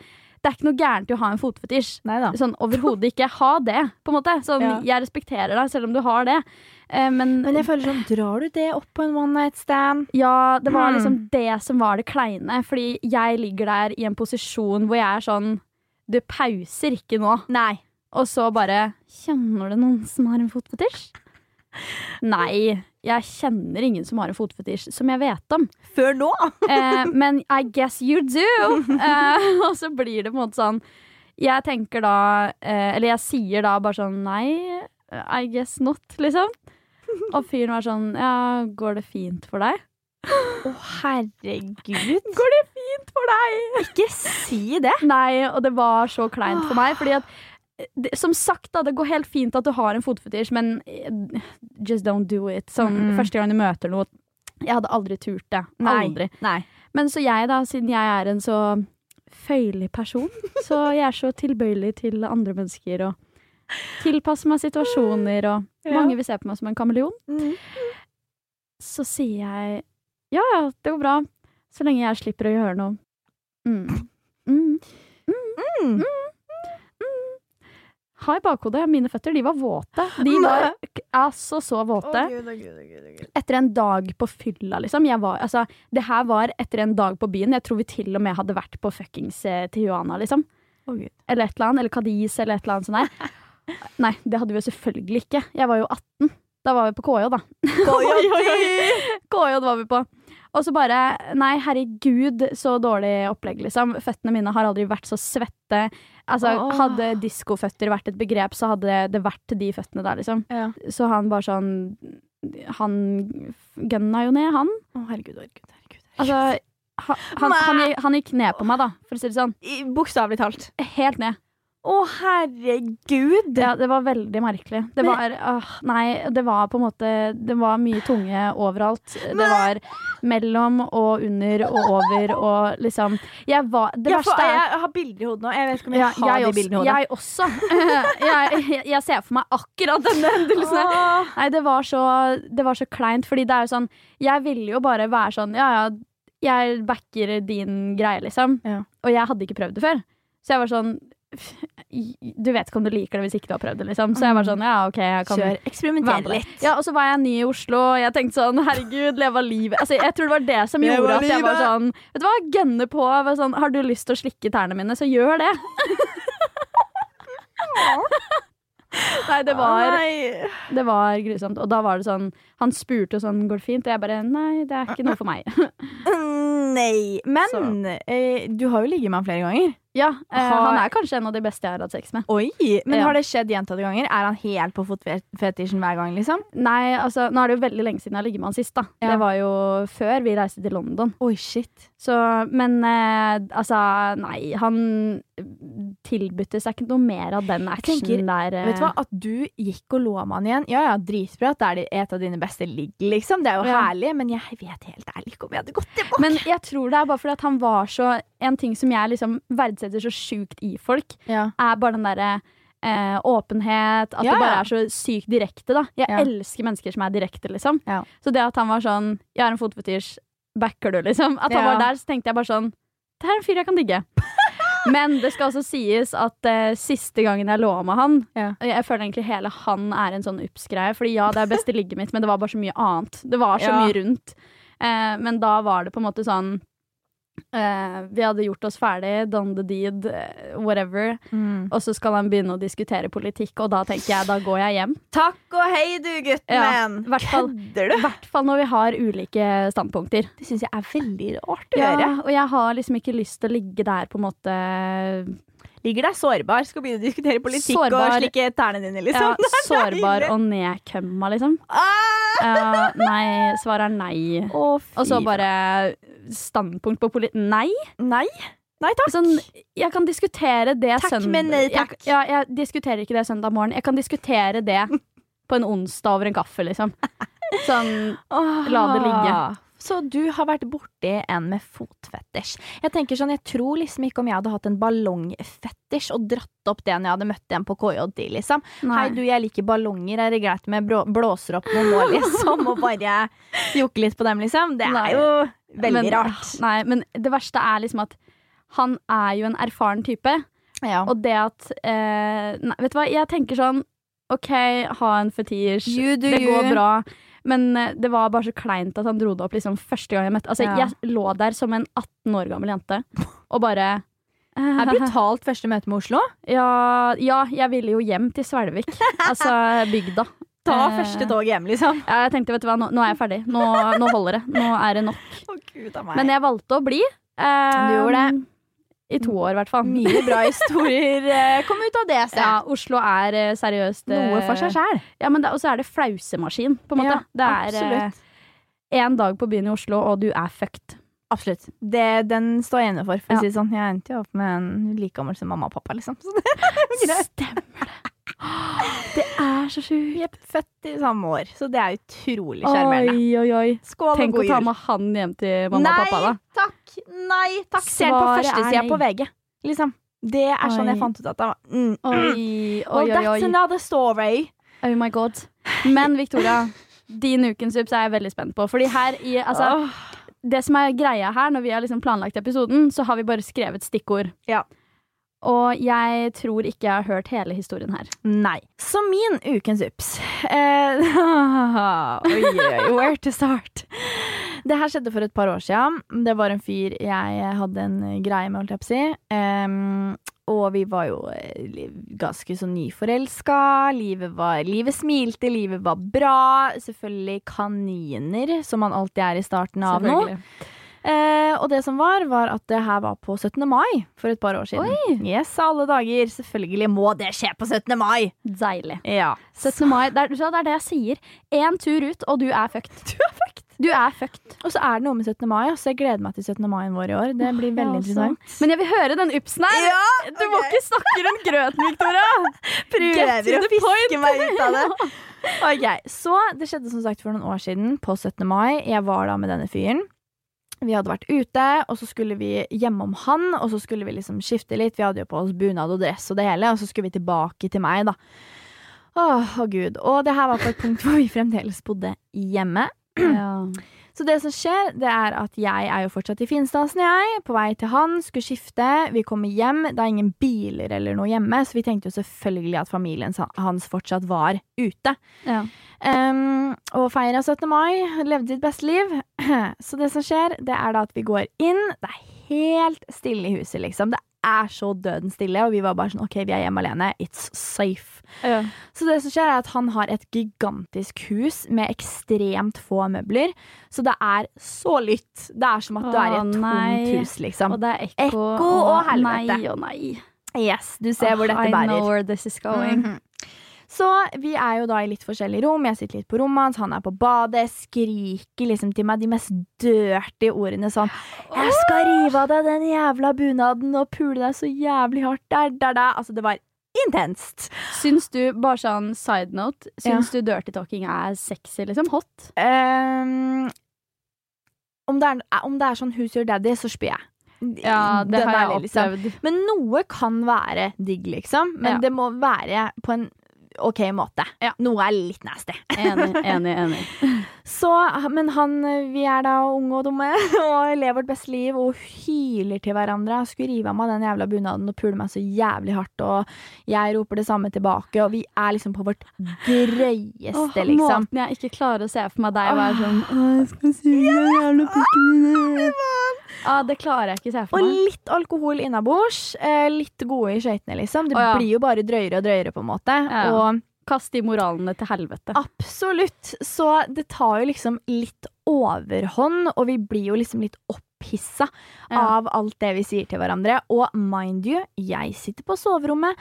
det er ikke noe gærent i å ha en fotfetisj. Nei da. Sånn overhodet ikke. Ha det, på en måte. Sånn, Ja. Jeg respekterer deg selv om du har det. Eh, men, Men jeg føler sånn, drar du det opp på en one night stand? ja, det var liksom liksom det som var det kleine. Fordi jeg ligger der i en posisjon hvor jeg er sånn Du pauser ikke nå. Nei. Og så bare Kjenner du noen som har en fotfetisj? Nei, jeg kjenner ingen som har en fotfetisj som jeg vet om. Før nå? [LAUGHS] Eh, men I guess you do! Eh, [LAUGHS] og så blir det på en måte sånn Jeg tenker da eh, Eller jeg sier da bare sånn Nei, I guess not, liksom. Og fyren var sånn Ja, går det fint for deg? Å, herregud. Går det fint for deg? Ikke si det. Nei, og det var så kleint for meg. Fordi at det, Som sagt, da, det går helt fint at du har en fotfetisj, men eh, just don't do it. Sånn, Mm. Første gang du møter noe Jeg hadde aldri turt det. Aldri. Nei. Men så jeg, da, siden jeg er en så føyelig person, så jeg er så tilbøyelig til andre mennesker og tilpasser meg situasjoner, og [LAUGHS] Ja. mange vil se på meg som en kameleon, Mm. så sier jeg ja, ja, det går bra, så lenge jeg slipper å gjøre noe. Mm. Mm. Mm. Ha i bakhodet, mine føtter, de var våte. De var altså så våte. Etter en dag på fylla, liksom. Var, altså, det her var etter en dag på byen. Jeg tror vi til og med hadde vært på fuckings eh, Tijuana, liksom. Gud. Eller et eller annet. Eller Cadiz, eller et eller annet sånt der. [LAUGHS] Nei, det hadde vi jo selvfølgelig ikke. Jeg var jo 18. Da var vi på KJ, da. KJ [LAUGHS] var vi på. Og så bare Nei, herregud, så dårlig opplegg, liksom. Føttene mine har aldri vært så svette. Altså, oh. Hadde diskoføtter vært et begrep, så hadde det vært de føttene der, liksom. Ja. Så han bare sånn Han gønna jo ned, han. Å, herregud, herregud, herregud. Altså, han, han, han, han gikk ned på meg, da, for å si det sånn. Bokstavelig talt. Helt ned. Å, herregud! Ja, det var veldig merkelig. Det var åh, Nei, det var på en måte Det var mye tunge overalt. Det var mellom og under og over og liksom Jeg var Det jeg, verste er jeg har bilder i hodet nå. Jeg vet ikke om jeg ja, har jeg, de bildene i hodet. jeg også. [LAUGHS] jeg, jeg, jeg ser for meg akkurat denne hendelsen. Åh. Nei, det var, så, det var så kleint, fordi det er jo sånn Jeg ville jo bare være sånn Ja, ja, jeg backer din greie, liksom. Ja. Og jeg hadde ikke prøvd det før. Så jeg var sånn [LAUGHS] Du vet ikke om du liker det hvis ikke du har prøvd det, liksom. Så jeg var sånn Ja, OK, jeg kan Kjør. Eksperimenter litt. Ja, og så var jeg ny i Oslo, og jeg tenkte sånn Herregud, leve livet. Altså, jeg tror det var det som leva gjorde at jeg var sånn Vet du hva, gønne på. Sånn, har du lyst til å slikke tærne mine, så gjør det. [LAUGHS] Nei, det var Nei. det var grusomt. Og da var det sånn Han spurte sånn Går det fint? Og jeg bare Nei, det er ikke noe for meg. Mm, [LAUGHS] Nei. Men eh, du har jo ligget med han flere ganger. Ja, eh, Har- Han er kanskje en av de beste jeg har hatt sex med. Oi! Men Ja. har det skjedd gjentatte ganger? Er han helt på fotfetisjen hver gang, liksom? Nei, altså Nå er det jo veldig lenge siden jeg har ligget med han sist. da Ja. Det var jo før vi reiste til London. Oi, shit. Så, men eh, altså Nei, han tilbytte seg ikke noe mer av den actionen der. eh. Vet du hva? At du gikk og lå med han igjen. Ja ja, dritbra at det er et av dine beste ligg, liksom. Det er jo Ja. herlig, men jeg vet helt ærlig ikke om jeg hadde gått tilbake. Men jeg tror det er bare fordi at han var så En ting som jeg liksom verdsetter så sjukt i folk, ja. er bare den derre eh, åpenhet. At Ja, det bare er så sykt direkte. da Jeg Ja. elsker mennesker som er direkte, liksom. Ja. Så det at han var sånn 'Jeg har en fotfetisj, backer du?' liksom. At han var der, så tenkte jeg bare sånn Det her er en fyr jeg kan digge. Men det skal også sies at uh, siste gangen jeg lå med han Ja. Jeg føler egentlig hele han er en sånn ups-greie. Fordi ja, det er beste ligget mitt, men det var bare så mye annet. Det var så Ja. mye rundt. Uh, men da var det på en måte sånn eh, Vi hadde gjort oss ferdig, done the deed, eh, whatever. Mm. Og så skal han begynne å diskutere politikk, og da tenker jeg da går jeg hjem. Takk og hei, du gutten Ja, hvert fall- Kødder I hvert fall når vi har ulike standpunkter. Det syns jeg er veldig rart å Ja, gjøre. og jeg har liksom ikke lyst til å ligge der på en måte Ligger der sårbar, skal begynne å diskutere politikk Sårbar. og slikke tærne dine, ja, [LAUGHS] liksom. Sårbar og nedkømma, liksom. Ah! Uh, nei, svaret er nei. Å, Og så bare standpunkt på politikk Nei. Nei. Nei takk. Sånn, jeg kan diskutere det Takk, søndag men nei takk. Jeg, ja, jeg diskuterer ikke det søndag morgen. Jeg kan diskutere det [LAUGHS] på en onsdag over en kaffe, liksom. [LAUGHS] Sånn La det ligge. Så du har vært borti en med fotfetisj. Jeg tenker sånn, jeg tror liksom ikke om jeg hadde hatt en ballongfetisj og dratt opp det når jeg hadde møtt en på KJD, liksom. Nei. Hei, du, jeg liker ballonger. Er det greit med blåser opp noen nå, liksom? Og bare jokke litt på dem, liksom? Det Nei. er jo veldig men, rart. Nei, men det verste er liksom at han er jo en erfaren type. Ja. Og det at eh, nei, Vet du hva, jeg tenker sånn OK, ha en fetisj. Det går bra. Men eh, det var bare så kleint at han dro det opp liksom første gang jeg møtte Altså, Ja. Jeg lå der som en 18 år gammel jente og bare Det er brutalt første møte med Oslo. Ja, ja, jeg ville jo hjem til Svelvik. altså bygda. Ta Eh, første tog hjem, liksom. Ja, jeg tenkte, vet du hva, nå, nå er jeg ferdig. Nå, nå holder det. Nå er det nok. Å, Gud. Men jeg valgte å bli. Um, Du gjorde det. I to år, i hvert fall. Mye bra historier eh, kom ut av det, Så. Ja, Oslo er eh, seriøst eh, Noe for seg sjæl. Ja, Og så er det flausemaskin, på en måte. Ja, det er absolutt. eh, en dag på byen i Oslo, og du er fucked. Absolutt. Det, den står jeg inne for. for Ja. å si sånn. Jeg endte jo opp med en like gammel som mamma og pappa. Liksom. Så det er. Stemmer det. Det er så sjukt. Er født i samme år, så det er utrolig sjarmerende. Oi, oi, oi. Skål og Tenk å ta med han hjem til mamma og pappa, da. takk! Nei takk! Se på Svaret er førstesida nei. på VG. Liksom. Det er sånn Oi. jeg fant ut at det var mm. Oi, oi, Oh, oi. that's oi. another story. Oh my god. Men Victoria, din ukens ups er jeg veldig spent på. Fordi her i Altså, Åh. det som er greia her, når vi har liksom planlagt episoden, så har vi bare skrevet stikkord. Ja. Og jeg tror ikke jeg har hørt hele historien her. Nei. Så min ukens ups eh, [LAUGHS] where to start? Det her skjedde for et par år siden. Det var en fyr jeg hadde en greie med, holdt jeg på å si. Um, og vi var jo eh, ganske så nyforelska. Livet, var- livet smilte, livet var bra. Selvfølgelig kaniner, som man alltid er i starten av noe. Eh, og det som var, var at det her var på 17. mai for et par år siden. Yes, alle dager. Selvfølgelig må det skje på 17. mai! Deilig. Ja. 17. mai, det er, det er det jeg sier. Én tur ut, og du er fucked. [LAUGHS] Du er fucked. Du er fucked. Og så er det noe med 17. mai, så jeg gleder meg til 17. mai vår i år. Det blir veldig Ja, interessant. altså. Men jeg vil høre den upsen her. Du må ikke snakke rundt grøten, Victoria. [LAUGHS] Prøver å fiske point. meg ut av det. [LAUGHS] Ok, Så det skjedde som sagt for noen år siden, på 17. mai. Jeg var da med denne fyren. Vi hadde vært ute, og så skulle vi hjemom han, og så skulle vi liksom skifte litt. Vi hadde jo på oss bunad og dress og det hele, og så skulle vi tilbake til meg, da. Åh, å gud. Og det her var på et punkt [LAUGHS] hvor vi fremdeles bodde hjemme. Ja. Så det som skjer, det er at jeg er jo fortsatt i Finstasen, jeg. På vei til han, skulle skifte. Vi kommer hjem, det er ingen biler eller noe hjemme, så vi tenkte jo selvfølgelig at familien hans fortsatt var ute. Ja. Um, og feira 17. mai, levde sitt beste liv. [CLEARS THROAT] Så det som skjer, det er da at vi går inn. Det er helt stille i huset, liksom. Det er så døden stille, og vi var bare sånn OK, vi er hjemme alene. It's safe. Ja. Så det som skjer er at han har et gigantisk hus med ekstremt få møbler. Så det er så lytt. Det er som at du er i et tomt hus, liksom. Og det er ekko. Ekko og helvete. Nei og nei. Yes, du ser hvor dette bærer. I know where this is going. Mhm. Så vi er jo da i litt forskjellige rom. Jeg sitter litt på rommet hans, han er på badet, skriker liksom til meg de mest dirty ordene sånn 'Jeg skal rive av deg den jævla bunaden og pule deg så jævlig hardt der, der, der.' Altså, det var intenst. Syns du, bare sånn side note, syns du dirty talking er sexy, liksom? Hot? Um, om, det er, om det er sånn 'Who's your daddy', så spyr jeg. Ja, det den har jeg opplevd. liksom- opplevd. Men noe kan være digg, liksom. Men Ja. det må være på en OK måte. Ja. Noe er litt nasty. Enig, enig, enig. [LAUGHS] Så, men han, vi er da unge og dumme [LAUGHS] og lever vårt beste liv og hyler til hverandre. Han skulle rive av meg den jævla bunaden og pule meg så jævlig hardt, og jeg roper det samme tilbake, og vi er liksom på vårt drøyeste, Åh, liksom. Måten jeg ikke klarer å se for meg deg være sånn «Åh, Jeg skal suge den jævla pikken din. Ja, det klarer jeg ikke se for Og litt alkohol innabords. Eh, litt gode i skøytene, liksom. Det oh, ja. blir jo bare drøyere og drøyere, på en måte. Ja. Og Kast de moralene til helvete. Absolutt. Så det tar jo liksom litt overhånd, og vi blir jo liksom litt opphissa Ja. av alt det vi sier til hverandre. Og mind you, jeg sitter på soverommet,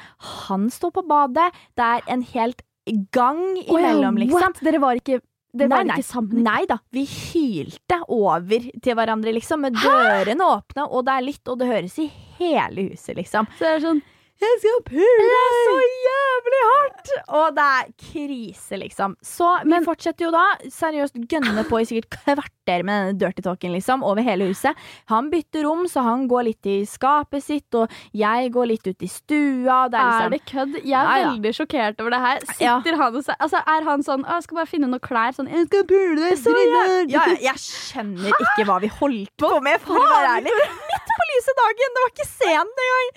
han står på badet. Det er en helt gang imellom, liksom. what? Dere var ikke, det var Nei, nei. ikke sammen? Nei da, vi hylte over til hverandre, liksom, med dørene åpne, og det er litt, og det høres i hele huset, liksom. Så det er sånn Jeg skal pule deg Det er så jævlig hardt! Og det er krise, liksom. Så vi Men- fortsetter jo da seriøst gønne på i sikkert kvarter med denne dirty talken, liksom, over hele huset. Han bytter rom, så han går litt i skapet sitt, og jeg går litt ut i stua. Det er liksom Er det kødd? Jeg er Ja, ja. veldig sjokkert over det her. Ja. Sitter han og sier altså, Er han sånn Jeg skal bare finne noen klær sånn Jeg skal pule deg, jeg, ja, ja, jeg skjønner ikke hva vi holdt på med, for å være ærlig. Midt på lyse dagen! Det var ikke sent engang!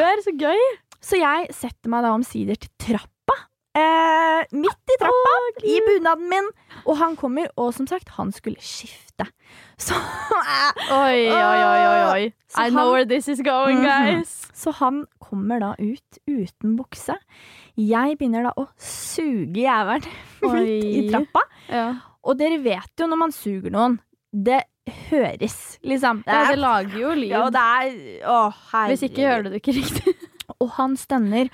Åh. Så gøy. Så jeg setter meg da omsider til trappa. Eh, midt i trappa, i bunaden min. Og han kommer, og som sagt, han skulle skifte. Så, Oi, oi, oi, oi, oi. I know where this is going, Mhm. guys. så han kommer da ut uten bukse. Jeg begynner da å suge jævelen [LAUGHS] midt i trappa. Ja. Og dere vet jo når man suger noen, det høres, liksom. Det er, det lager jo lyd. ja, er Å. Hvis ikke hører du det ikke riktig. [LAUGHS] Og han stønner,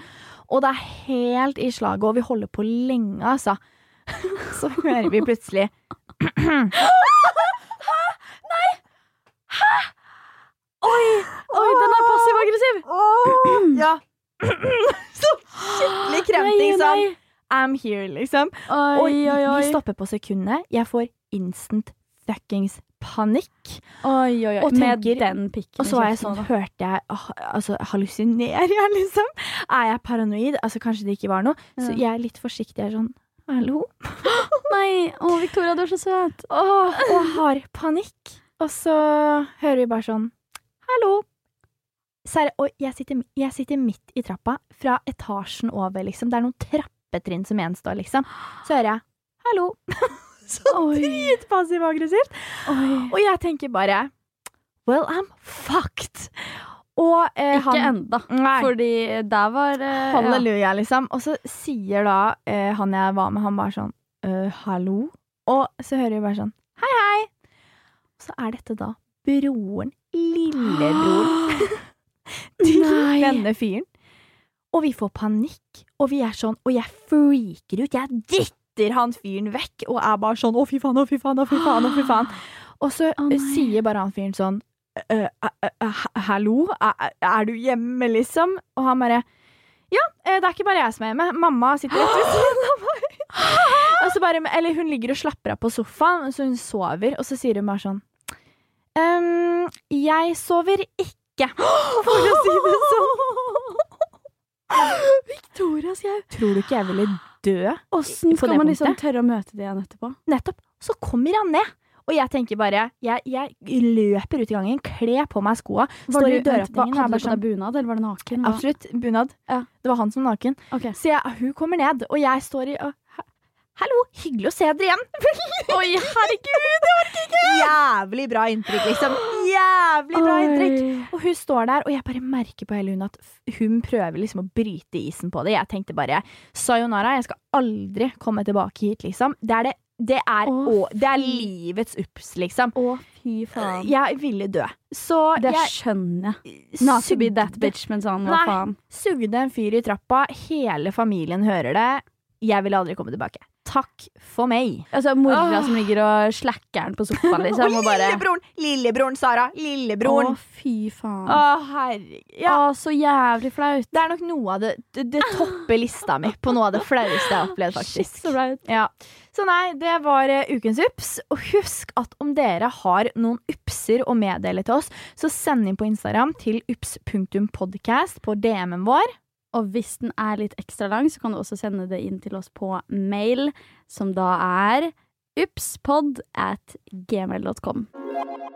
og det er helt i slaget, og vi holder på lenge, altså. [LAUGHS] Så hører vi plutselig [GASPS] Hæ? Nei! Hæ? Oi, den er passiv-aggressiv! Ja. [CLEARS THROAT] Så skikkelig kremting sånn. I'm here, liksom. Oi, Oi, oi, Og vi stopper på sekundet. Jeg får instant fuckings panikk. Oi, oi, oi. Og Med tenker- Og så var jeg sånn, også. hørte jeg ah, Altså, hallusinerer jeg, [LAUGHS] liksom? Er jeg paranoid? Altså, kanskje det ikke var noe. Så jeg er litt forsiktig. Jeg er sånn Hallo? [GASPS] Nei, å Victoria, du er så søt. Oh, og har panikk. Og så hører vi bare sånn Hallo. Ser, og jeg sitter, jeg sitter midt i trappa, fra etasjen over, liksom. Det er noen trappetrinn som gjenstår, liksom. Så hører jeg hallo. [LAUGHS] så dritpassiv og jeg tenker bare Well, I'm fucked. Og eh, Ikke han enda. Nei. Fordi der var eh, Halleluja, liksom. Og så sier da eh, han jeg var med, han bare sånn «Øh, hallo? Og så hører vi bare sånn hei, hei. Og så er dette da broren, lillebroren, [GASPS] [LAUGHS] til Nei. denne fyren. Og vi får panikk, og vi er sånn, og jeg freaker ut. Jeg dytter han fyren vekk, og er bare sånn å, fy faen, å, fy faen, å, fy faen. å, fy faen. [GASPS] Og så oh, sier bare han fyren sånn «Øh, øh, øh, hallo, er, du hjemme, liksom? Og han bare ja, eh, det er ikke bare jeg som er hjemme. Mamma sitter rett ved siden av meg. [GASPS] Bare, eller hun ligger og slapper av på sofaen, så hun sover, og så sier hun bare sånn um, Jeg sover ikke, [GASPS] for å si det sånn. Victoria, sier jeg Tror du ikke jeg ville dø? Åssen skal man liksom tørre å møte det igjen etterpå? Nettopp. Så kommer han ned. Og jeg tenker bare Jeg, jeg løper ut i gangen, kler på meg skoa, står i døråpningen Var det Hadde du på deg bunad, eller var det naken? Absolutt. Bunad. Ja. Det var han som var naken. Okay. Så jeg, hun kommer ned, og jeg står i og, «Ha- Hallo, hyggelig å se dere igjen. [LAUGHS] Oi, herregud, jeg orker ikke! Jævlig bra inntrykk, liksom. Jævlig bra inntrykk. Og hun står der, og jeg bare merker på hele hun at hun prøver liksom å bryte isen på det. Jeg tenkte bare sayonara, jeg skal aldri komme tilbake hit, liksom. Det er det. Det er, Å, det er livets ups, liksom. Å, fy faen. Jeg ville dø. Så Det jeg skjønner jeg. Not to be that sugde- bitch, men sånn, hva Nei. faen. Sugde en fyr i trappa. Hele familien hører det. Jeg ville aldri komme tilbake. Takk for meg. Altså Mora som ligger og slakker den på sofaen, liksom. Og bare lillebroren! Lillebroren, Sara. Lillebroren! Å, fy faen. Å, herregud. Ja, Å, så jævlig flaut. det er nok noe av det Det, det topper lista mi på noe av det flaueste jeg har opplevd, [LAUGHS] Shit, faktisk. så flaut. Ja. Så nei, det var eh, ukens ups. Og husk at om dere har noen upser å meddele til oss, så send inn på Instagram til ups.podcast på DM-en vår. Og hvis den er litt ekstra lang, så kan du også sende det inn til oss på mail, som da er upspod at gmail.com.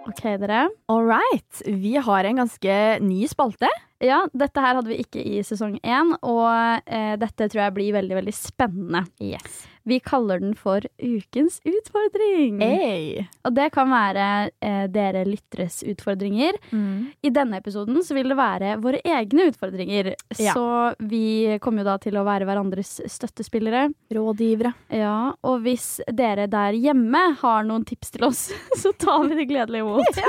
OK, dere. All right. Vi har en ganske ny spalte. Ja, dette her hadde vi ikke i sesong én, og eh, dette tror jeg blir veldig, veldig spennende. Yes. Vi kaller den for Ukens utfordring. Hey. Og det kan være eh, dere lytteres utfordringer. Mm. I denne episoden så vil det være våre egne utfordringer. Ja. Så vi kommer jo da til å være hverandres støttespillere. Rådgivere. Ja, og hvis dere der hjemme har noen tips til oss, [LAUGHS] så tar vi det gledelig imot.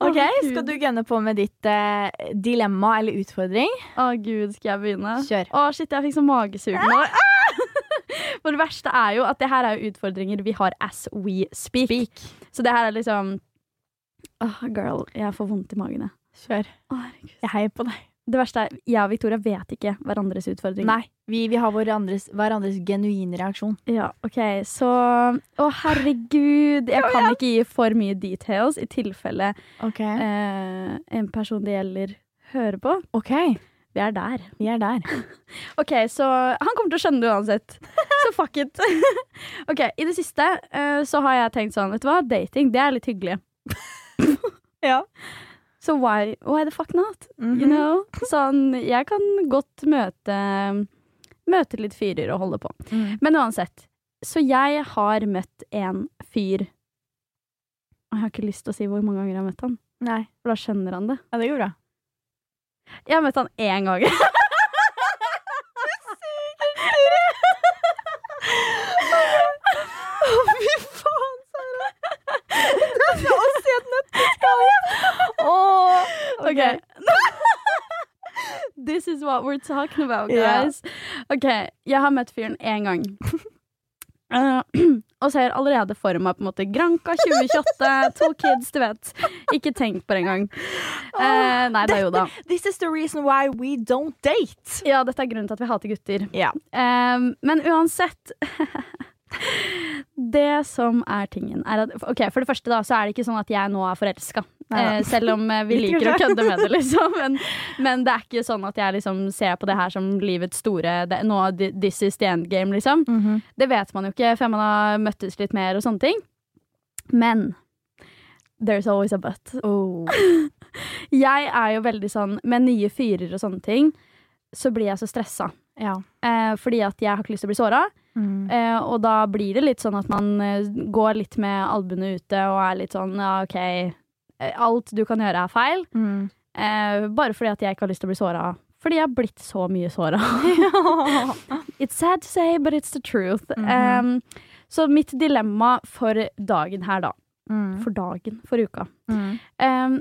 Ok, Skal du gunne på med ditt eh, dilemma eller utfordring? Å gud, skal jeg begynne? Kjør. Å shit, jeg fikk sånn magesug nå. [LAUGHS] For det verste er jo at det her er jo utfordringer vi har as we speak. Så det her er liksom girl, jeg får vondt i magen, jeg. Kjør. Å. Jeg heier på deg. Det verste er, jeg og Victoria vet ikke hverandres utfordringer. Nei, vi, vi har hverandres, hverandres genuine reaksjon. Ja, ok, så Å, herregud! Jeg kan ikke gi for mye details i tilfelle okay. eh, en person det gjelder, hører på. Ok, Vi er der. vi er der. [LAUGHS] Ok, så Han kommer til å skjønne det uansett. [LAUGHS] Så fuck it. [LAUGHS] ok, I det siste eh, så har jeg tenkt sånn, vet du hva, dating det er litt hyggelig. Ja. Så why, why the fuck not? Mhm. You know? Sånn, jeg kan godt møte Møte litt fyrer og holde på. Mm. Men uansett. Så jeg har møtt en fyr Og jeg har ikke lyst til å si hvor mange ganger jeg har møtt han, Nei, for da skjønner han det. ja, det går bra. Jeg har møtt han én gang. [LAUGHS] Fy faen, Sara! Det er oss i et nøtteskall. Åh, Ok. This is what we're talking about, guys. Yeah. Ok, jeg har møtt fyren én gang. Uh, [LAUGHS] [CLEARS THROAT] og ser allerede for meg på en måte Granka 2028, to kids, du vet. Ikke tenk på det engang. Uh, nei, er jo da. [LAUGHS] This is the reason why we don't date. Ja, dette er grunnen til at vi hater gutter. Yeah. Uh, men uansett [LAUGHS] Det som er tingen, er at Ok, For det første da, så er det ikke sånn at jeg nå er forelska. Eh, selv om eh, vi [LAUGHS] liker å kødde med det, liksom. Men, men det er ikke sånn at jeg liksom ser på det her som livets store det, nå, This is the end game, liksom. Det vet man jo ikke før man har møttes litt mer og sånne ting. Men there's always a but. Oh. [LAUGHS] Jeg er jo veldig sånn Med nye fyrer og sånne ting, så blir jeg så stressa. Ja. Eh, fordi at jeg har ikke lyst til å bli såra. Mm. Eh, og da blir det litt sånn at man eh, går litt med albuene ute og er litt sånn ja, OK, eh, alt du kan gjøre er feil. Mm. Eh, bare fordi at jeg ikke har lyst til å bli såra. Fordi jeg har blitt så mye såra. [LAUGHS] It's sad to say, but it's the truth. Mm -hmm. eh, så mitt dilemma for dagen her, da. Mm. For dagen, for uka. Mm.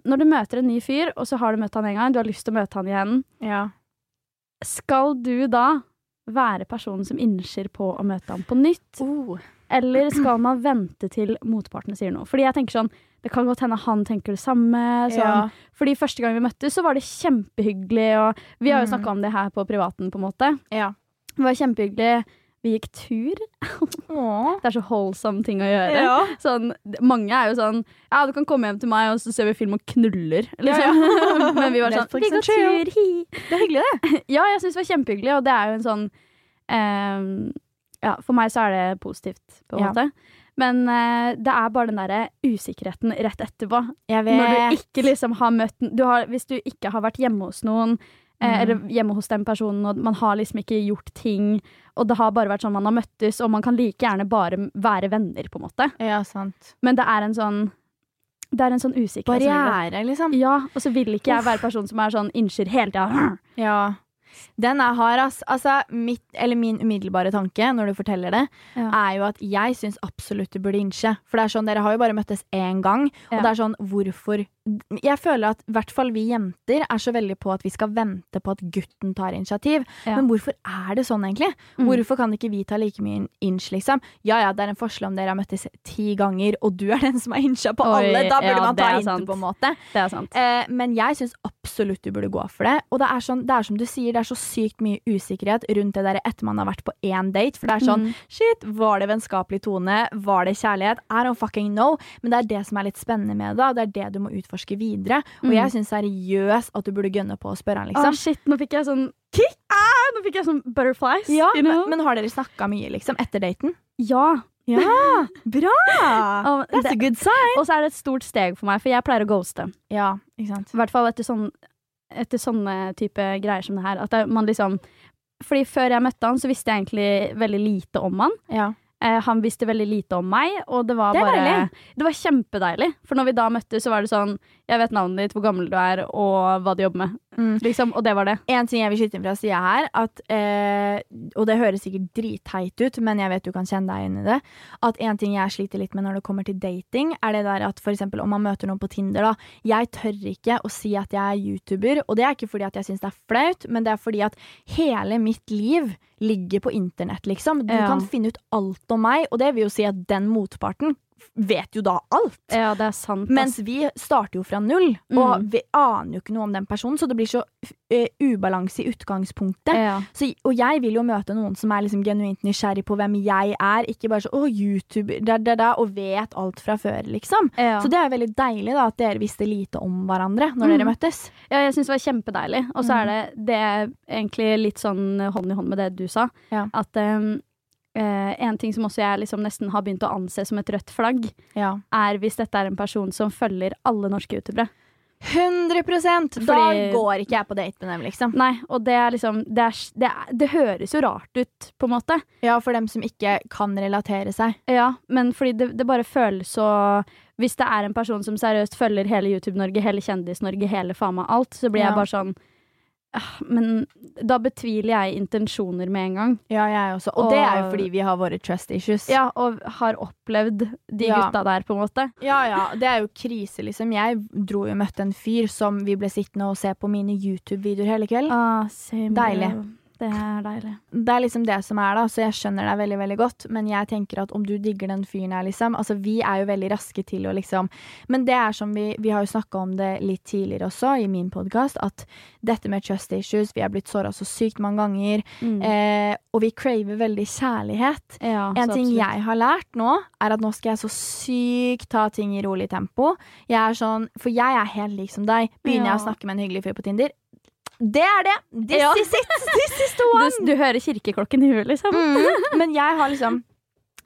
Når du møter en ny fyr, og så har du møtt han en gang, du har lyst til å møte han igjen, Ja. skal du da være personen som innser på å møte ham på nytt? Oh. Eller skal man vente til motparten sier noe? Fordi jeg tenker sånn, det kan godt hende han tenker det samme. Sånn. Ja. Fordi første gang vi møttes, så var det kjempehyggelig. Og vi har jo Mm. snakka om det her på privaten, på en måte. Ja. Det var kjempehyggelig. Vi gikk tur. [LAUGHS] Det er så holdsom ting å gjøre. Ja. Sånn, mange er jo sånn Ja, du kan komme hjem til meg, og så ser vi film og knuller. Liksom. Ja, ja. [LAUGHS] Men vi var sånn Vi går tur, hi. Det er hyggelig, det. [LAUGHS] Ja, jeg syns det var kjempehyggelig, og det er jo en sånn um, Ja, for meg så er det positivt, på en måte. Men uh, det er bare den derre usikkerheten rett etterpå. Når du ikke liksom har møtt du har, Hvis du ikke har vært hjemme hos noen, Mm. eller hjemme hos den personen, og man har liksom ikke gjort ting, og det har bare vært sånn man har møttes, og man kan like gjerne bare være venner, på en måte. Ja, sant. Men det er en sånn Det er en sånn usikkerhet. Barriere, liksom. Ja, og så vil ikke jeg være personen som er sånn innskyr hele tida. Ja. Den er hard, ass. Altså, mitt, eller min umiddelbare tanke når du forteller det, Ja. er jo at jeg syns absolutt du burde innse. For det er sånn, dere har jo bare møttes én gang, Ja. og det er sånn, hvorfor Jeg føler at i hvert fall vi jenter er så veldig på at vi skal vente på at gutten tar initiativ. Ja. Men hvorfor er det sånn, egentlig? Mm. Hvorfor kan ikke vi ta like mye inch, liksom? Ja ja, det er en forskjell om dere har møttes ti ganger, og du er den som har incha på Oi, alle. Da burde ja, man ta sant. på en måte. Er. Eh, men jeg syns absolutt du burde gå for det. Og det er, sånn, det er som du sier, det er så sykt mye usikkerhet rundt det der etter man har vært på én date. For det er sånn Mm. Shit, var det vennskapelig tone? Var det kjærlighet? I don't fucking know. Men det er det som er litt spennende med det, og det er det du må utforske videre. Og Mm. jeg syns seriøst at du burde gønne på å spørre han, liksom. liksom. shit, nå fikk jeg sånn kick! Ah, nå fikk jeg sånn butterflies. Ja, you know? men, men har dere snakka mye, liksom, etter daten? ja. Ja, [LAUGHS] bra! That's det- a good sign. Og så er det et stort steg for meg, for jeg pleier å ghoste. Ja, ikke sant. I hvert fall etter, sånn, etter sånne type greier som det her. At man liksom Fordi før jeg møtte han, så visste jeg egentlig veldig lite om han. Ja. Eh, han visste veldig lite om meg, og det var Det bare deilig. Det var kjempedeilig. For når vi da møttes, så var det sånn Jeg vet navnet ditt, hvor gammel du er, og hva du jobber med. Mm. Liksom, og det var det. En ting jeg vil skyte inn fra sida her, at, eh, og det høres sikkert dritteit ut, men jeg vet du kan kjenne deg inn i det, at en ting jeg sliter litt med når det kommer til dating, er det der at eksempel om man møter noen på Tinder, da. Jeg tør ikke å si at jeg er YouTuber, og det er ikke fordi at jeg syns det er flaut, men det er fordi at hele mitt liv ligger på internett, liksom. Du Ja. kan finne ut alt om meg, og det vil jo si at den motparten vet jo da alt. Ja, det er sant. ass. Mens vi starter jo fra null, Mm. og vi aner jo ikke noe om den personen, så det blir så uh, ubalanse i utgangspunktet. ja. Så, og jeg vil jo møte noen som er liksom genuint nysgjerrig på hvem jeg er, ikke bare så 'å, YouTuber', da, da, da, og vet alt fra før, liksom. Ja. Så det er veldig deilig da at dere visste lite om hverandre når Mm. dere møttes. ja, jeg syns det var kjempedeilig. Og så Mm. er det, det er egentlig litt sånn hånd i hånd med det du sa. At um, eh, en ting som også jeg liksom nesten har begynt å anse som et rødt flagg, Ja. er hvis dette er en person som følger alle norske youtubere. 100 Da går ikke jeg på date med dem, liksom. Nei, og det er liksom det, er, det, er, det høres jo rart ut, på en måte. Ja, for dem som ikke kan relatere seg. Ja, men fordi det, det bare føles så Hvis det er en person som seriøst følger hele YouTube-Norge, hele Kjendis-Norge, hele faen meg alt, så blir Ja. jeg bare sånn Men da betviler jeg intensjoner med en gang. Ja, jeg også. Og, det er jo fordi vi har våre trust issues. Ja, og har opplevd de Ja. gutta der, på en måte. Ja, ja, det er jo krise, liksom. Jeg dro jo og møtte en fyr som vi ble sittende og se på mine YouTube-videoer hele kvelden. Ah, Deilig. Det er deilig. Det er liksom det som er, da, så jeg skjønner deg veldig veldig godt. Men jeg tenker at om du digger den fyren her, liksom Altså, vi er jo veldig raske til å liksom Men det er som vi Vi har jo snakka om det litt tidligere også, i min podkast, at dette med trust issues Vi er blitt såra så sykt mange ganger, Mm. eh, og vi craver veldig kjærlighet. ja, En ting absolutt. jeg har lært nå, er at nå skal jeg så sykt ta ting i rolig tempo. Jeg er sånn, For jeg er helt lik som deg. Begynner Ja. jeg å snakke med en hyggelig fyr på Tinder, det er det! This Ja. is it! This is the one! [LAUGHS] du, du hører kirkeklokken i huet, liksom. Mm, [LAUGHS] men jeg har liksom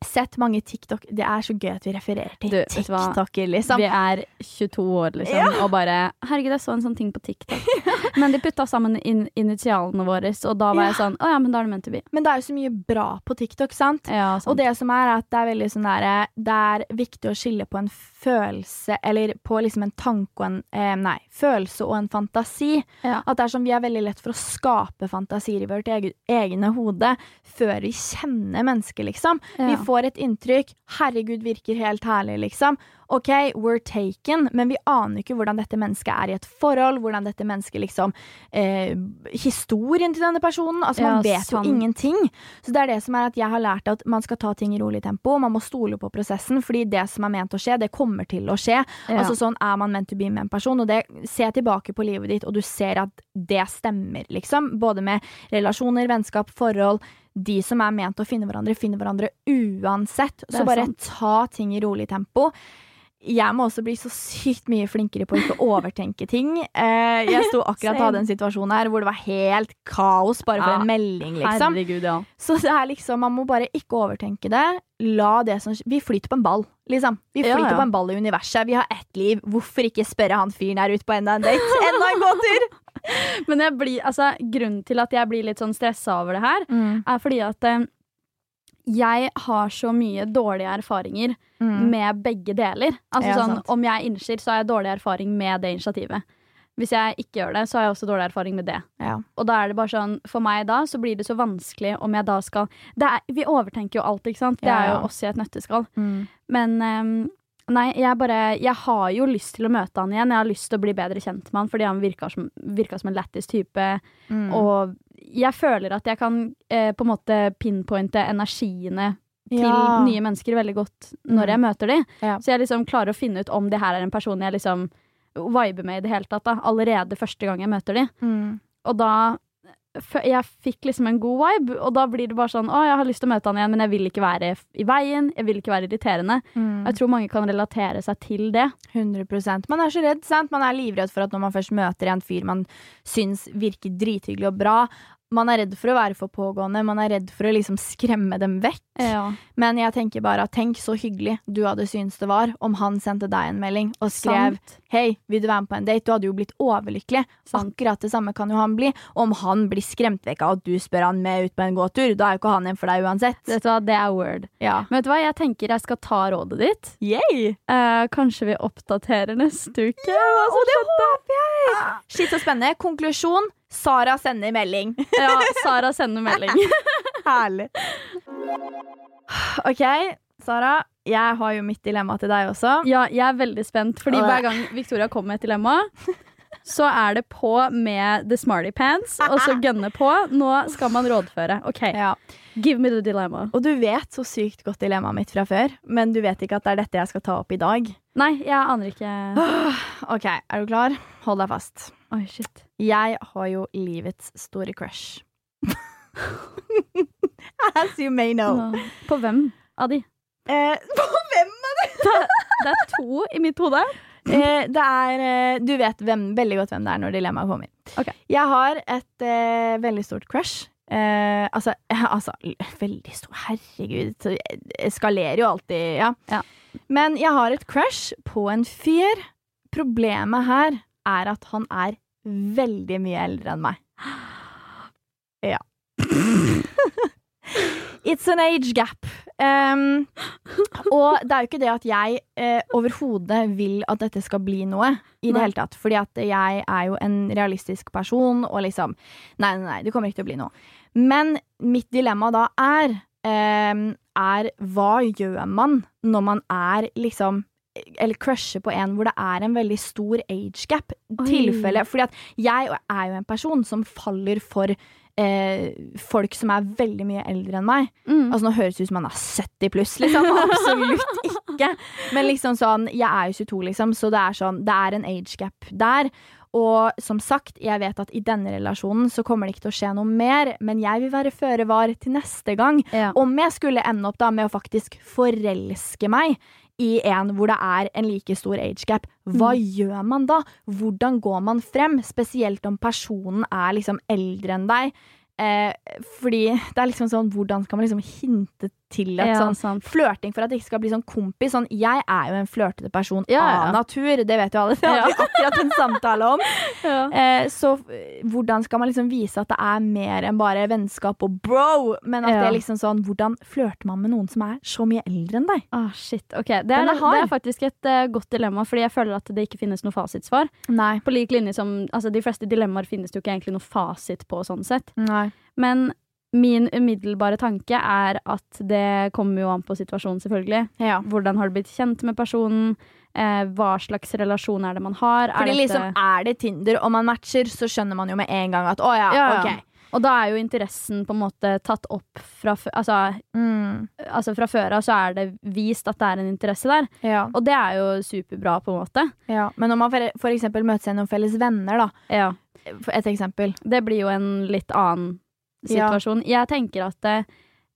sett mange TikTok Det er så gøy at vi refererer til? TikToker, liksom. Vi er 22 år, liksom, og bare Herregud, jeg så en sånn ting på TikTok. [LAUGHS] Men de putta sammen in initialene våre, og da var jeg sånn Å ja, men da er det meant to be. Men det er jo så mye bra på TikTok, sant? Ja, Og det som er at det er veldig sånn derre Det er viktig å skille på en følelse Eller på liksom en tanke og en eh, Nei, følelse og en fantasi. Ja. At det er som Vi er veldig lett for å skape fantasier i vårt eget, egne hode før vi kjenner mennesket, liksom. Vi får et inntrykk. Herregud, virker helt herlig, liksom. OK, we're taken, men vi aner ikke hvordan dette mennesket er i et forhold. Hvordan dette mennesket liksom eh, Historien til denne personen. Altså, man Ja, vet sant. jo ingenting. Så det er det som er at jeg har lært at man skal ta ting i rolig tempo. Man må stole på prosessen, fordi det som er ment å skje, det kommer til å skje. Ja. Altså sånn er man meant to be med en person, og det ser tilbake på livet ditt, og du ser at det stemmer, liksom. Både med relasjoner, vennskap, forhold. De som er ment å finne hverandre, finner hverandre uansett. Så bare sant. ta ting i rolig tempo. Jeg må også bli så sykt mye flinkere på å ikke overtenke ting. Eh, jeg sto akkurat og hadde en situasjon her hvor det var helt kaos bare for Ja. en melding, liksom. Herregud, ja. Så det er liksom, man må bare ikke overtenke det. La det som Vi flyter på en ball, liksom. Vi Ja, flyter ja. på en ball i universet. Vi har ett liv. Hvorfor ikke spørre han fyren her ute på enda en date? [LAUGHS] Enda en gåtur! Men blir, altså, grunnen til at jeg blir litt sånn stressa over det her, er fordi at eh, jeg har så mye dårlige erfaringer Mm. med begge deler. Altså Ja, sånn, sant. Om jeg innser, så har jeg dårlig erfaring med det initiativet. Hvis jeg ikke gjør det, så har jeg også dårlig erfaring med det. Ja. Og da er det bare sånn, for meg da, så blir det så vanskelig om jeg da skal det er, Vi overtenker jo alt, ikke sant? Det er jo oss i et nøtteskall. Mm. Men ehm, nei, jeg bare Jeg har jo lyst til å møte han igjen. Jeg har lyst til å bli bedre kjent med han fordi han virka som, virka som en lættis type. Mm. Og jeg føler at jeg kan eh, på en måte pinpointe energiene til Ja. nye mennesker veldig godt når Mm. jeg møter dem. Ja. Så jeg liksom klarer å finne ut om det her er en person jeg liksom viber med i det hele tatt. Da. Allerede første gang jeg møter dem. Mm. Og da Jeg fikk liksom en god vibe, og da blir det bare sånn Å, jeg har lyst til å møte han igjen, men jeg vil ikke være i veien. Jeg vil ikke være irriterende. Mm. Jeg tror mange kan relatere seg til det. 100% Man er så redd, sant? Man er livredd for at når man først møter en fyr man syns virker drithyggelig og bra, man er redd for å være for pågående, man er redd for å liksom skremme dem vekk. Ja. Men jeg tenker bare at tenk så hyggelig du hadde syntes det var om han sendte deg en melding og skrev Sant. Hei, vil du være med på en date? Du hadde jo blitt overlykkelig. Sant. Akkurat det samme kan jo han bli. Om han blir skremt vekk av at du spør han med ut på en gåtur, da er jo ikke han en for deg uansett. Vet du hva, det er word. Ja. Men vet du hva, jeg tenker jeg skal ta rådet ditt. Yay! Eh, kanskje vi oppdaterer neste uke? Ja, Og det håper jeg! Shit, så spennende. Konklusjon. Sara sender melding. [LAUGHS] Ja, Sara sender melding. [LAUGHS] Herlig. OK, Sara. Jeg har jo mitt dilemma til deg også. Ja, jeg er veldig spent, fordi hver gang Victoria kommer med et dilemma, så er det på med the smarty pants, og så gønne på. Nå skal man rådføre. OK, Ja. give me the dilemma. Og du vet så sykt godt dilemmaet mitt fra før, men du vet ikke at det er dette jeg skal ta opp i dag. Nei, jeg aner ikke OK, er du klar? Hold deg fast. Oi, shit. Jeg har jo livets store crush. [LAUGHS] As you may know. Nå. På hvem av de? Eh, på hvem? av de? Det er to i mitt hode. Eh, det er eh, Du vet hvem, veldig godt hvem det er når dilemmaet kommer. Okay. Jeg har et eh, veldig stort crush. Eh, altså, [LAUGHS] altså Veldig stor, herregud. Det Eskalerer jo alltid, ja. Ja. Men jeg har et crush på en fyr. Problemet her er at han er veldig mye eldre enn meg. Ja. [LAUGHS] It's an age gap. Um, og det er jo ikke det at jeg eh, overhodet vil at dette skal bli noe i det Nei. hele tatt. Fordi at jeg er jo en realistisk person, og liksom Nei, nei, nei, det kommer ikke til å bli noe. Men mitt dilemma da er eh, Er hva gjør man når man er liksom eller crushe på en hvor det er en veldig stor age gap. Oi. Tilfelle, fordi at jeg er jo en person som faller for eh, folk som er veldig mye eldre enn meg. Mm. Altså Nå høres det ut som man er 70 pluss, liksom. Absolutt [LAUGHS] ikke. Men liksom sånn, jeg er jo 22, liksom, så det er sånn, det er en age gap der. Og som sagt, jeg vet at i denne relasjonen så kommer det ikke til å skje noe mer, men jeg vil være føre var til neste gang. Ja. Om jeg skulle ende opp da med å faktisk forelske meg i en hvor det er en like stor age gap, hva gjør man da? Hvordan går man frem? Spesielt om personen er liksom eldre enn deg. Eh, fordi det er liksom sånn, hvordan skal man liksom hinte til at Ja, sånn. Flørting for at det ikke skal bli sånn kompis. Sånn, jeg er jo en flørtete person Ja, ja. av natur, det vet jo alle. Det hadde vi [LAUGHS] akkurat en samtale om. [LAUGHS] Eh, så hvordan skal man liksom vise at det er mer enn bare vennskap og bro? Men at det er liksom sånn, hvordan flørter man med noen som er så mye eldre enn deg? Ah, shit. Ok, det er det er faktisk et uh, godt dilemma, fordi jeg føler at det ikke finnes noe fasitsvar. Nei. På lik linje som altså, De fleste dilemmaer finnes det jo ikke egentlig noe fasit på, sånn sett. Nei. Men min umiddelbare tanke er at det kommer jo an på situasjonen, selvfølgelig. Ja. Hvordan har du blitt kjent med personen? Eh, hva slags relasjon er det man har? Er Fordi dette- liksom er det Tinder, og man matcher, så skjønner man jo med en gang at å ja, Ja, ja. ok. Og da er jo interessen på en måte tatt opp fra, altså, Mm. altså fra før av, så er det vist at det er en interesse der. Ja. Og det er jo superbra, på en måte. ja. Men når man for eksempel møter seg noen felles venner, da. Ja. Et eksempel. Det blir jo en litt annen Ja. Jeg tenker at det,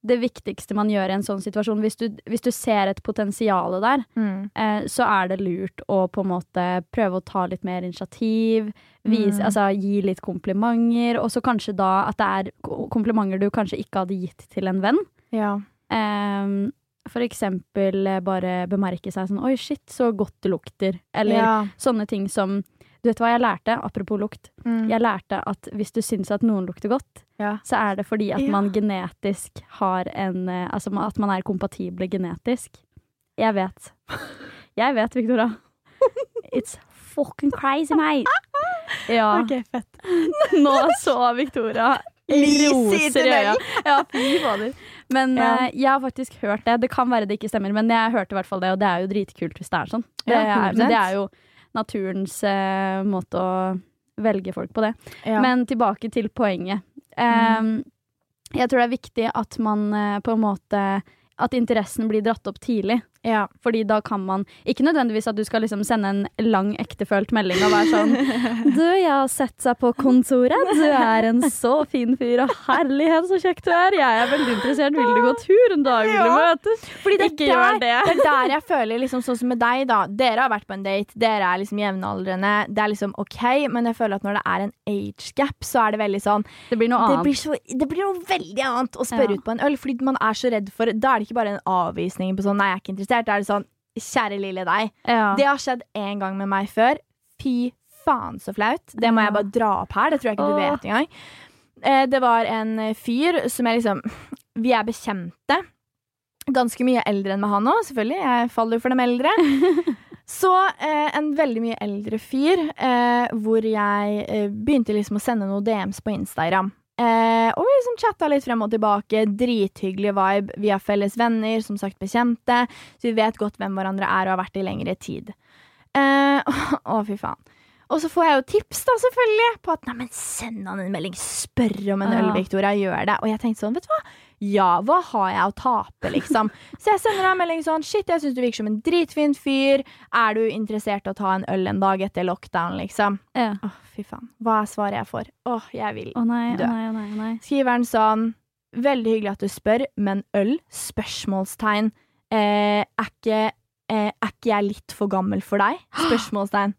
det viktigste man gjør i en sånn situasjon, hvis du, hvis du ser et potensial der, Mm. eh, så er det lurt å på en måte prøve å ta litt mer initiativ. Vise, Mm. altså, gi litt komplimenter, og så kanskje da at det er ko- komplimenter du kanskje ikke hadde gitt til en venn. Ja. Eh, for eksempel eh, bare bemerke seg sånn Oi, shit, så godt det lukter. Eller ja. sånne ting som Du vet hva jeg lærte? Apropos lukt. Mm. Jeg lærte at hvis du syns at noen lukter godt, Ja. så er det fordi at Ja. man genetisk har en eh, Altså at man er kompatible genetisk. Jeg vet. Jeg vet, Victoria. [LAUGHS] It's fucking crazy, mate. Ja. Ok, fett. [LAUGHS] Nå så Victoria roser i øya. Ja, fy fader. Men Ja. uh, jeg har faktisk hørt det. Det kan være det ikke stemmer, men jeg hørte i hvert fall det, og det er jo dritkult hvis det er sånn. Det Ja, er, men det er jo naturens eh, måte å velge folk på det. Ja. Men tilbake til poenget. Um, jeg tror det er viktig at man eh, på en måte At interessen blir dratt opp tidlig. Ja. Fordi da kan man Ikke nødvendigvis at du skal liksom sende en lang, ektefølt melding og være sånn Du, jeg har sett seg på kontoret. Du er en så fin fyr, og herlighet, så kjekk du er. Jeg er veldig interessert. Vil du gå tur en dag? Vil du møtes? Fordi det er der, gjør det. Det er der jeg føler, liksom sånn som med deg, da. Dere har vært på en date, dere er liksom jevnaldrende. Det er liksom OK, men jeg føler at når det er en age gap, så er det veldig sånn Det blir noe det blir, så, det blir noe veldig annet å spørre Ja. ut på en øl, fordi man er så redd for Da er det ikke bare en avvisning på sånn 'nei, jeg er ikke interessert'. Da er det sånn 'kjære lille deg'. Ja. Det har skjedd én gang med meg før. Fy faen så flaut. Det må jeg bare dra opp her. Det tror jeg ikke du vet engang. Eh, det var en fyr som jeg liksom Vi er bekjente. Ganske mye eldre enn med han òg, selvfølgelig. Jeg faller jo for dem eldre. [LAUGHS] Så eh, en veldig mye eldre fyr, eh, hvor jeg eh, begynte liksom å sende noen DMs på Instagram. Eh, og vi liksom chatta litt frem og tilbake. Drithyggelig vibe. Vi har felles venner, som sagt bekjente. Så vi vet godt hvem hverandre er og har vært i lengre tid. Eh, [LAUGHS] å, fy faen. Og så får jeg jo tips, da, selvfølgelig, på at nei, men send han en melding. Spør om en øl, Victoria. Gjør det. Og jeg tenkte sånn, vet du hva? Ja, hva har jeg å tape, liksom? [LAUGHS] Så jeg sender deg en melding sånn Shit, jeg syns du virker som en dritfin fyr. Er du interessert i å ta en øl en dag etter lockdown, liksom? Ja. Åh, fy faen. Hva er svaret jeg får? Åh, jeg vil Å nei, å nei, å nei. å nei. Skriver han sånn Veldig hyggelig at du spør, men øl? Spørsmålstegn. Eh, er, ikke, eh, er ikke jeg litt for gammel for deg? [GASPS] Spørsmålstegn.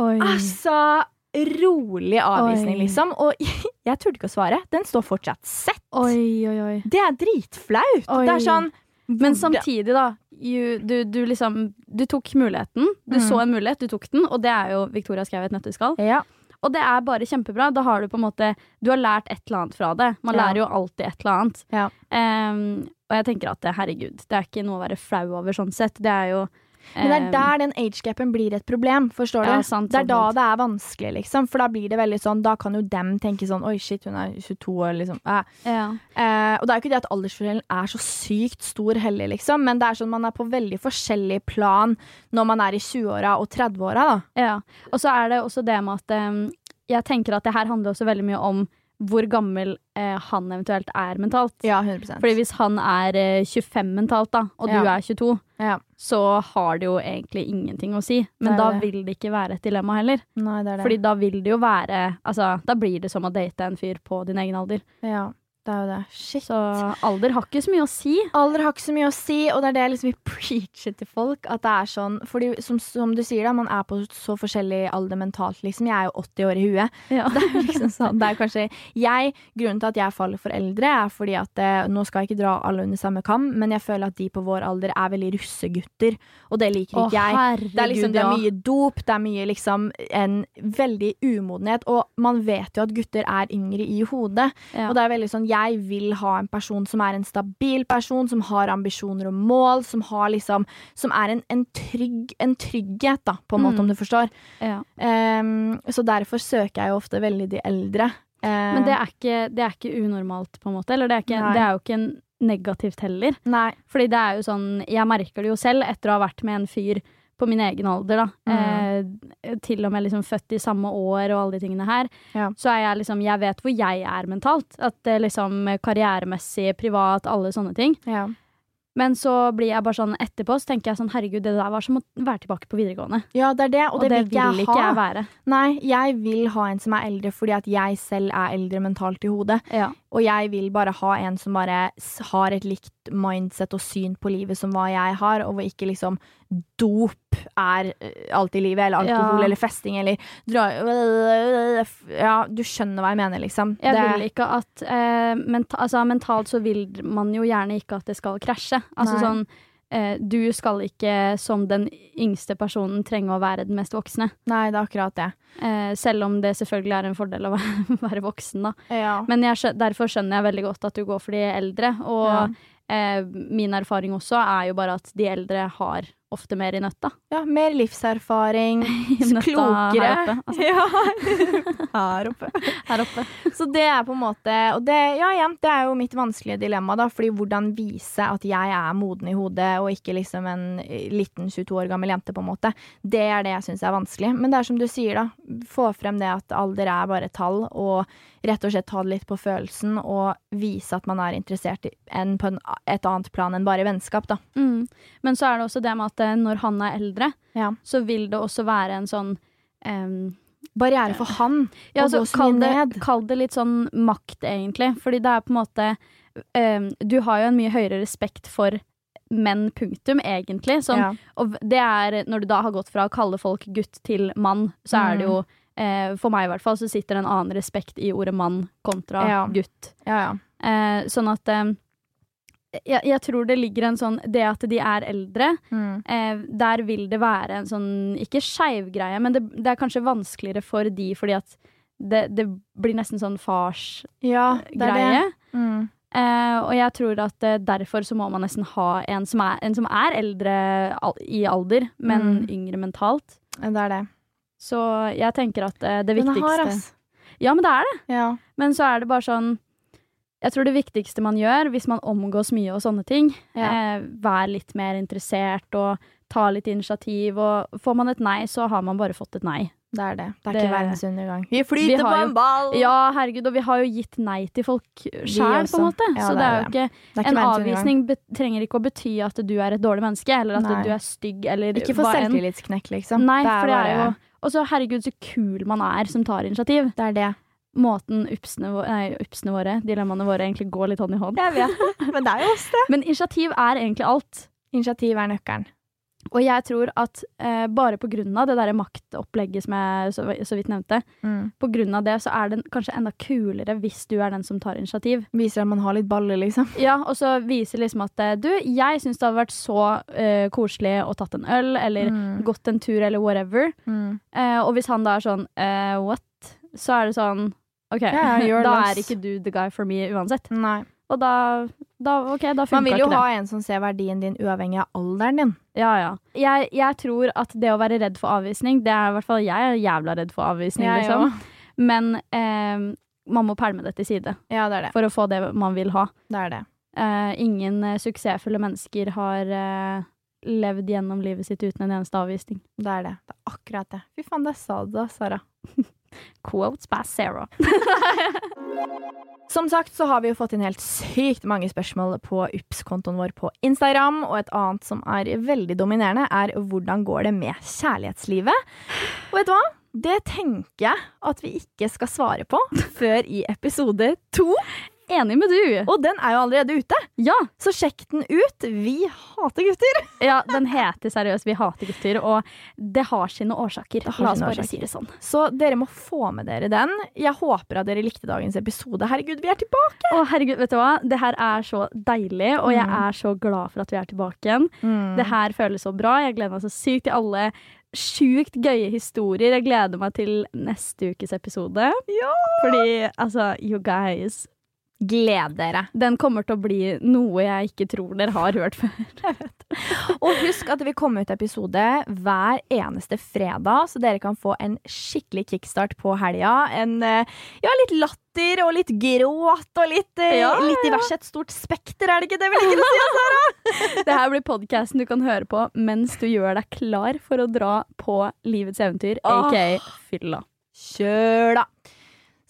Oi. Altså, rolig avvisning, Oi. liksom. Og [LAUGHS] jeg turte ikke å svare. Den står fortsatt sett. oi, oi. Det er dritflaut. Det er sånn Men samtidig, da. You, du, du liksom Du tok muligheten. Du Mm. så en mulighet, du tok den, og det er jo Victoria skrev et nøtteskall. Ja. Og det er bare kjempebra. Da har du på en måte Du har lært et eller annet fra det. Man Ja. lærer jo alltid et eller annet. Ja. Um, og jeg tenker at herregud, det er ikke noe å være flau over sånn sett. Det er jo Men det er ehm, der den age-gapen blir et problem. Forstår du? Ja, sant, det er da sant. det er vanskelig, liksom. For da blir det veldig sånn Da kan jo dem tenke sånn Oi, shit, hun er 22 år, liksom. Eh. ja. Eh, og det er jo ikke det at aldersforskjellen er så sykt stor heller, liksom. Men det er sånn man er på veldig forskjellig plan når man er i 20-åra og 30-åra, da. Ja. Og så er det også det med at um, jeg tenker at det her handler også veldig mye om hvor gammel eh, han eventuelt er mentalt. Ja, 100%. Fordi hvis han er eh, 25 mentalt, da, og Ja. du er 22, ja. så har det jo egentlig ingenting å si. Men da det. vil det ikke være et dilemma heller. Nei, det er det. Fordi da vil det jo være Altså, da blir det som å date en fyr på din egen alder. ja, det er jo det. Shit. Så alder har ikke så mye å si. Alder har ikke så mye å si, og det er det jeg liksom vil [LAUGHS] preache til folk. At det er sånn, fordi som, som du sier, da, man er på så forskjellig alder mentalt, liksom. Jeg er jo 80 år i huet. Ja. [LAUGHS] Det er liksom sånn, det er kanskje jeg, Grunnen til at jeg faller for eldre, er fordi at eh, Nå skal jeg ikke dra alle under samme kam, men jeg føler at de på vår alder er veldig russegutter, og det liker ikke jeg. herregud, Det er, liksom, det er mye dop, det er mye liksom en veldig umodenhet, og man vet jo at gutter er yngre i hodet. Ja. Og det er veldig sånn, jeg vil ha en person som er en stabil person, som har ambisjoner og mål, som har liksom Som er en, en, trygg, en trygghet, da, på en måte, Mm. om du forstår. Ja. Um, så derfor søker jeg jo ofte veldig de eldre. Ehm, Men det er, ikke, det er ikke unormalt, på en måte. Eller det er, ikke, det er jo ikke en negativt heller. Nei. Fordi det er jo sånn Jeg merker det jo selv etter å ha vært med en fyr på min egen alder, da. Mm. Eh, til og med liksom født i samme år og alle de tingene her. Ja. Så er jeg liksom Jeg vet hvor jeg er mentalt. At det liksom karrieremessig, privat, alle sånne ting. Ja. Men så blir jeg bare sånn etterpå så tenker jeg sånn herregud, det der var som å være tilbake på videregående. ja, det er det, og, Og, det, det, vil jeg ikke ha. jeg være. Nei, jeg vil ha en som er eldre fordi at jeg selv er eldre mentalt i hodet. Ja. Og jeg vil bare ha en som bare har et likt mindset og syn på livet som hva jeg har, og hvor ikke liksom dop er eh, alt i livet, eller alkohol Ja. eller festing eller dra... Ja, du skjønner hva jeg mener, liksom. Jeg Det- vil ikke at eh, menta altså, Mentalt så vil man jo gjerne ikke at det skal krasje. Altså Nei. sånn Du skal ikke som den yngste personen trenge å være den mest voksne. Nei, det er akkurat det. Eh, selv om det selvfølgelig er en fordel å være, [LAUGHS] være voksen, da. Ja. Men jeg, derfor skjønner jeg veldig godt at du går for de eldre. Og Ja. eh, min erfaring også er jo bare at de eldre har ofte mer i nøtta. Ja, mer livserfaring, [LAUGHS] Nøtta klokere. her oppe. Altså, [LAUGHS] Ja, [LAUGHS] her oppe. her oppe. Så det er på en måte Og det, ja, igjen, det er jo mitt vanskelige dilemma, da. Fordi hvordan vise at jeg er moden i hodet, og ikke liksom en eh, liten 22 år gammel jente, på en måte. Det er det jeg syns er vanskelig. Men det er som du sier, da. Få frem det at alder er bare tall, og rett og slett ta det litt på følelsen, og vise at man er interessert i en på en, et annet plan enn bare vennskap, da. Mm. Men så er det også det med at eh, når han er eldre, Ja. så vil det også være en sånn um, Barriere for han Ja, å altså, gå så mye det, ned. kall det litt sånn makt, egentlig. Fordi det er på en måte um, Du har jo en mye høyere respekt for menn, punktum, egentlig. Sånn, Ja. Og det er når du da har gått fra å kalle folk gutt til mann, så er det jo eh, For meg i hvert fall, så sitter det en annen respekt i ordet mann kontra Ja. gutt. Ja, ja. Eh, sånn at eh, jeg, jeg tror det ligger en sånn Det at de er eldre, Mm. eh, der vil det være en sånn Ikke skeiv greie, men det, det er kanskje vanskeligere for de fordi at det, det blir nesten sånn farsgreie. ja, er det. Mm. Eh, og jeg tror at eh, derfor så må man nesten ha en som er, en som er eldre al i alder, men Mm. yngre mentalt. Det er det. Så jeg tenker at det det Den er det hard, ass. Ja, men det er det. Ja. Men så er det bare sånn Jeg tror det viktigste man gjør hvis man omgås mye og sånne ting, Ja. eh, vær litt mer interessert og ta litt initiativ. Og får man et nei, så har man bare fått et nei. Det er det. Det er Det- ikke verdens undergang. Vi flyter vi på en ball! Ja, herregud, og vi har jo gitt nei til folk sjæl, på en måte. Ja, så det det er er jo ikke er En avvisning trenger ikke å bety at du er et dårlig menneske, eller at Nei. du er stygg, eller Ikke for selvtillitsknekk, liksom. Nei, det er for det er jo Og så herregud, så kul man er som tar initiativ. Det er det. Måten upsene, vå- nei, upsene våre, dilemmaene våre, egentlig går litt hånd i hånd. Jeg vet men det er jo oss, det. Men initiativ er egentlig alt. Initiativ er nøkkelen. Og jeg tror at eh, bare på grunn av det der maktopplegget som jeg så, så vidt nevnte, Mm. på grunn av det så er det kanskje enda kulere hvis du er den som tar initiativ. Viser at man har litt baller, liksom. [LAUGHS] Ja, og så viser liksom at eh, du, jeg syns det hadde vært så eh, koselig å tatt en øl, eller Mm. gått en tur, eller whatever. Mm. Eh, og hvis han da er sånn eh, what, så er det sånn OK, ja, [LAUGHS] da er ikke du the guy for me uansett. Nei. Og da, da okay, da Man vil jo ha en som ser verdien din uavhengig av alderen din. Ja, ja. Jeg, jeg tror at det å være redd for avvisning, det er i hvert fall jeg er jævla redd for avvisning, ja, liksom. Men eh, man må pælme det til side Ja, det det. for å få det man vil ha. Det er det. Eh, ingen eh, suksessfulle mennesker har eh, levd gjennom livet sitt uten en eneste avvisning. Det er det. Det er akkurat det. Fy faen, det sa du da, Sara. [LAUGHS] Quotes by Sarah. Som sagt så har vi jo fått inn helt sykt mange spørsmål på UPS-kontoen vår på Instagram, og et annet som er veldig dominerende, er hvordan går det med kjærlighetslivet? Og vet du hva? Det tenker jeg at vi ikke skal svare på før i episode to. Enig med du. Og den er jo allerede ute, Ja, så sjekk den ut. Vi hater gutter! [LAUGHS] ja, den heter seriøst 'Vi hater gutter', og det har sine årsaker. har La oss bare årsaker. si det sånn. Så dere må få med dere den. Jeg håper at dere likte dagens episode. Herregud, vi er tilbake! Å, herregud, vet du hva? Det her er så deilig, og jeg Mm. er så glad for at vi er tilbake igjen. Det her føles så bra. Jeg gleder meg så sykt til alle sjukt gøye historier. Jeg gleder meg til neste ukes episode. Ja! Fordi, altså, you guys Gled dere. Den kommer til å bli noe jeg ikke tror dere har hørt før. [LAUGHS] Og husk at det vil komme ut episode hver eneste fredag, så dere kan få en skikkelig kickstart på helga. En eh, ja, litt latter og litt gråt og litt, eh, Ja, litt diverse. Et stort spekter, er det ikke det vi liker å si? [LAUGHS] Det her blir podkasten du kan høre på mens du gjør deg klar for å dra på livets eventyr, aka fylla. Kjør, da!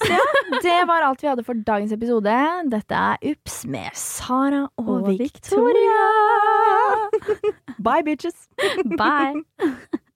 Så ja, det var alt vi hadde for dagens episode. Dette er Ups med Sara og, Og Victoria. [LAUGHS] Bye, bitches. Bye! [LAUGHS]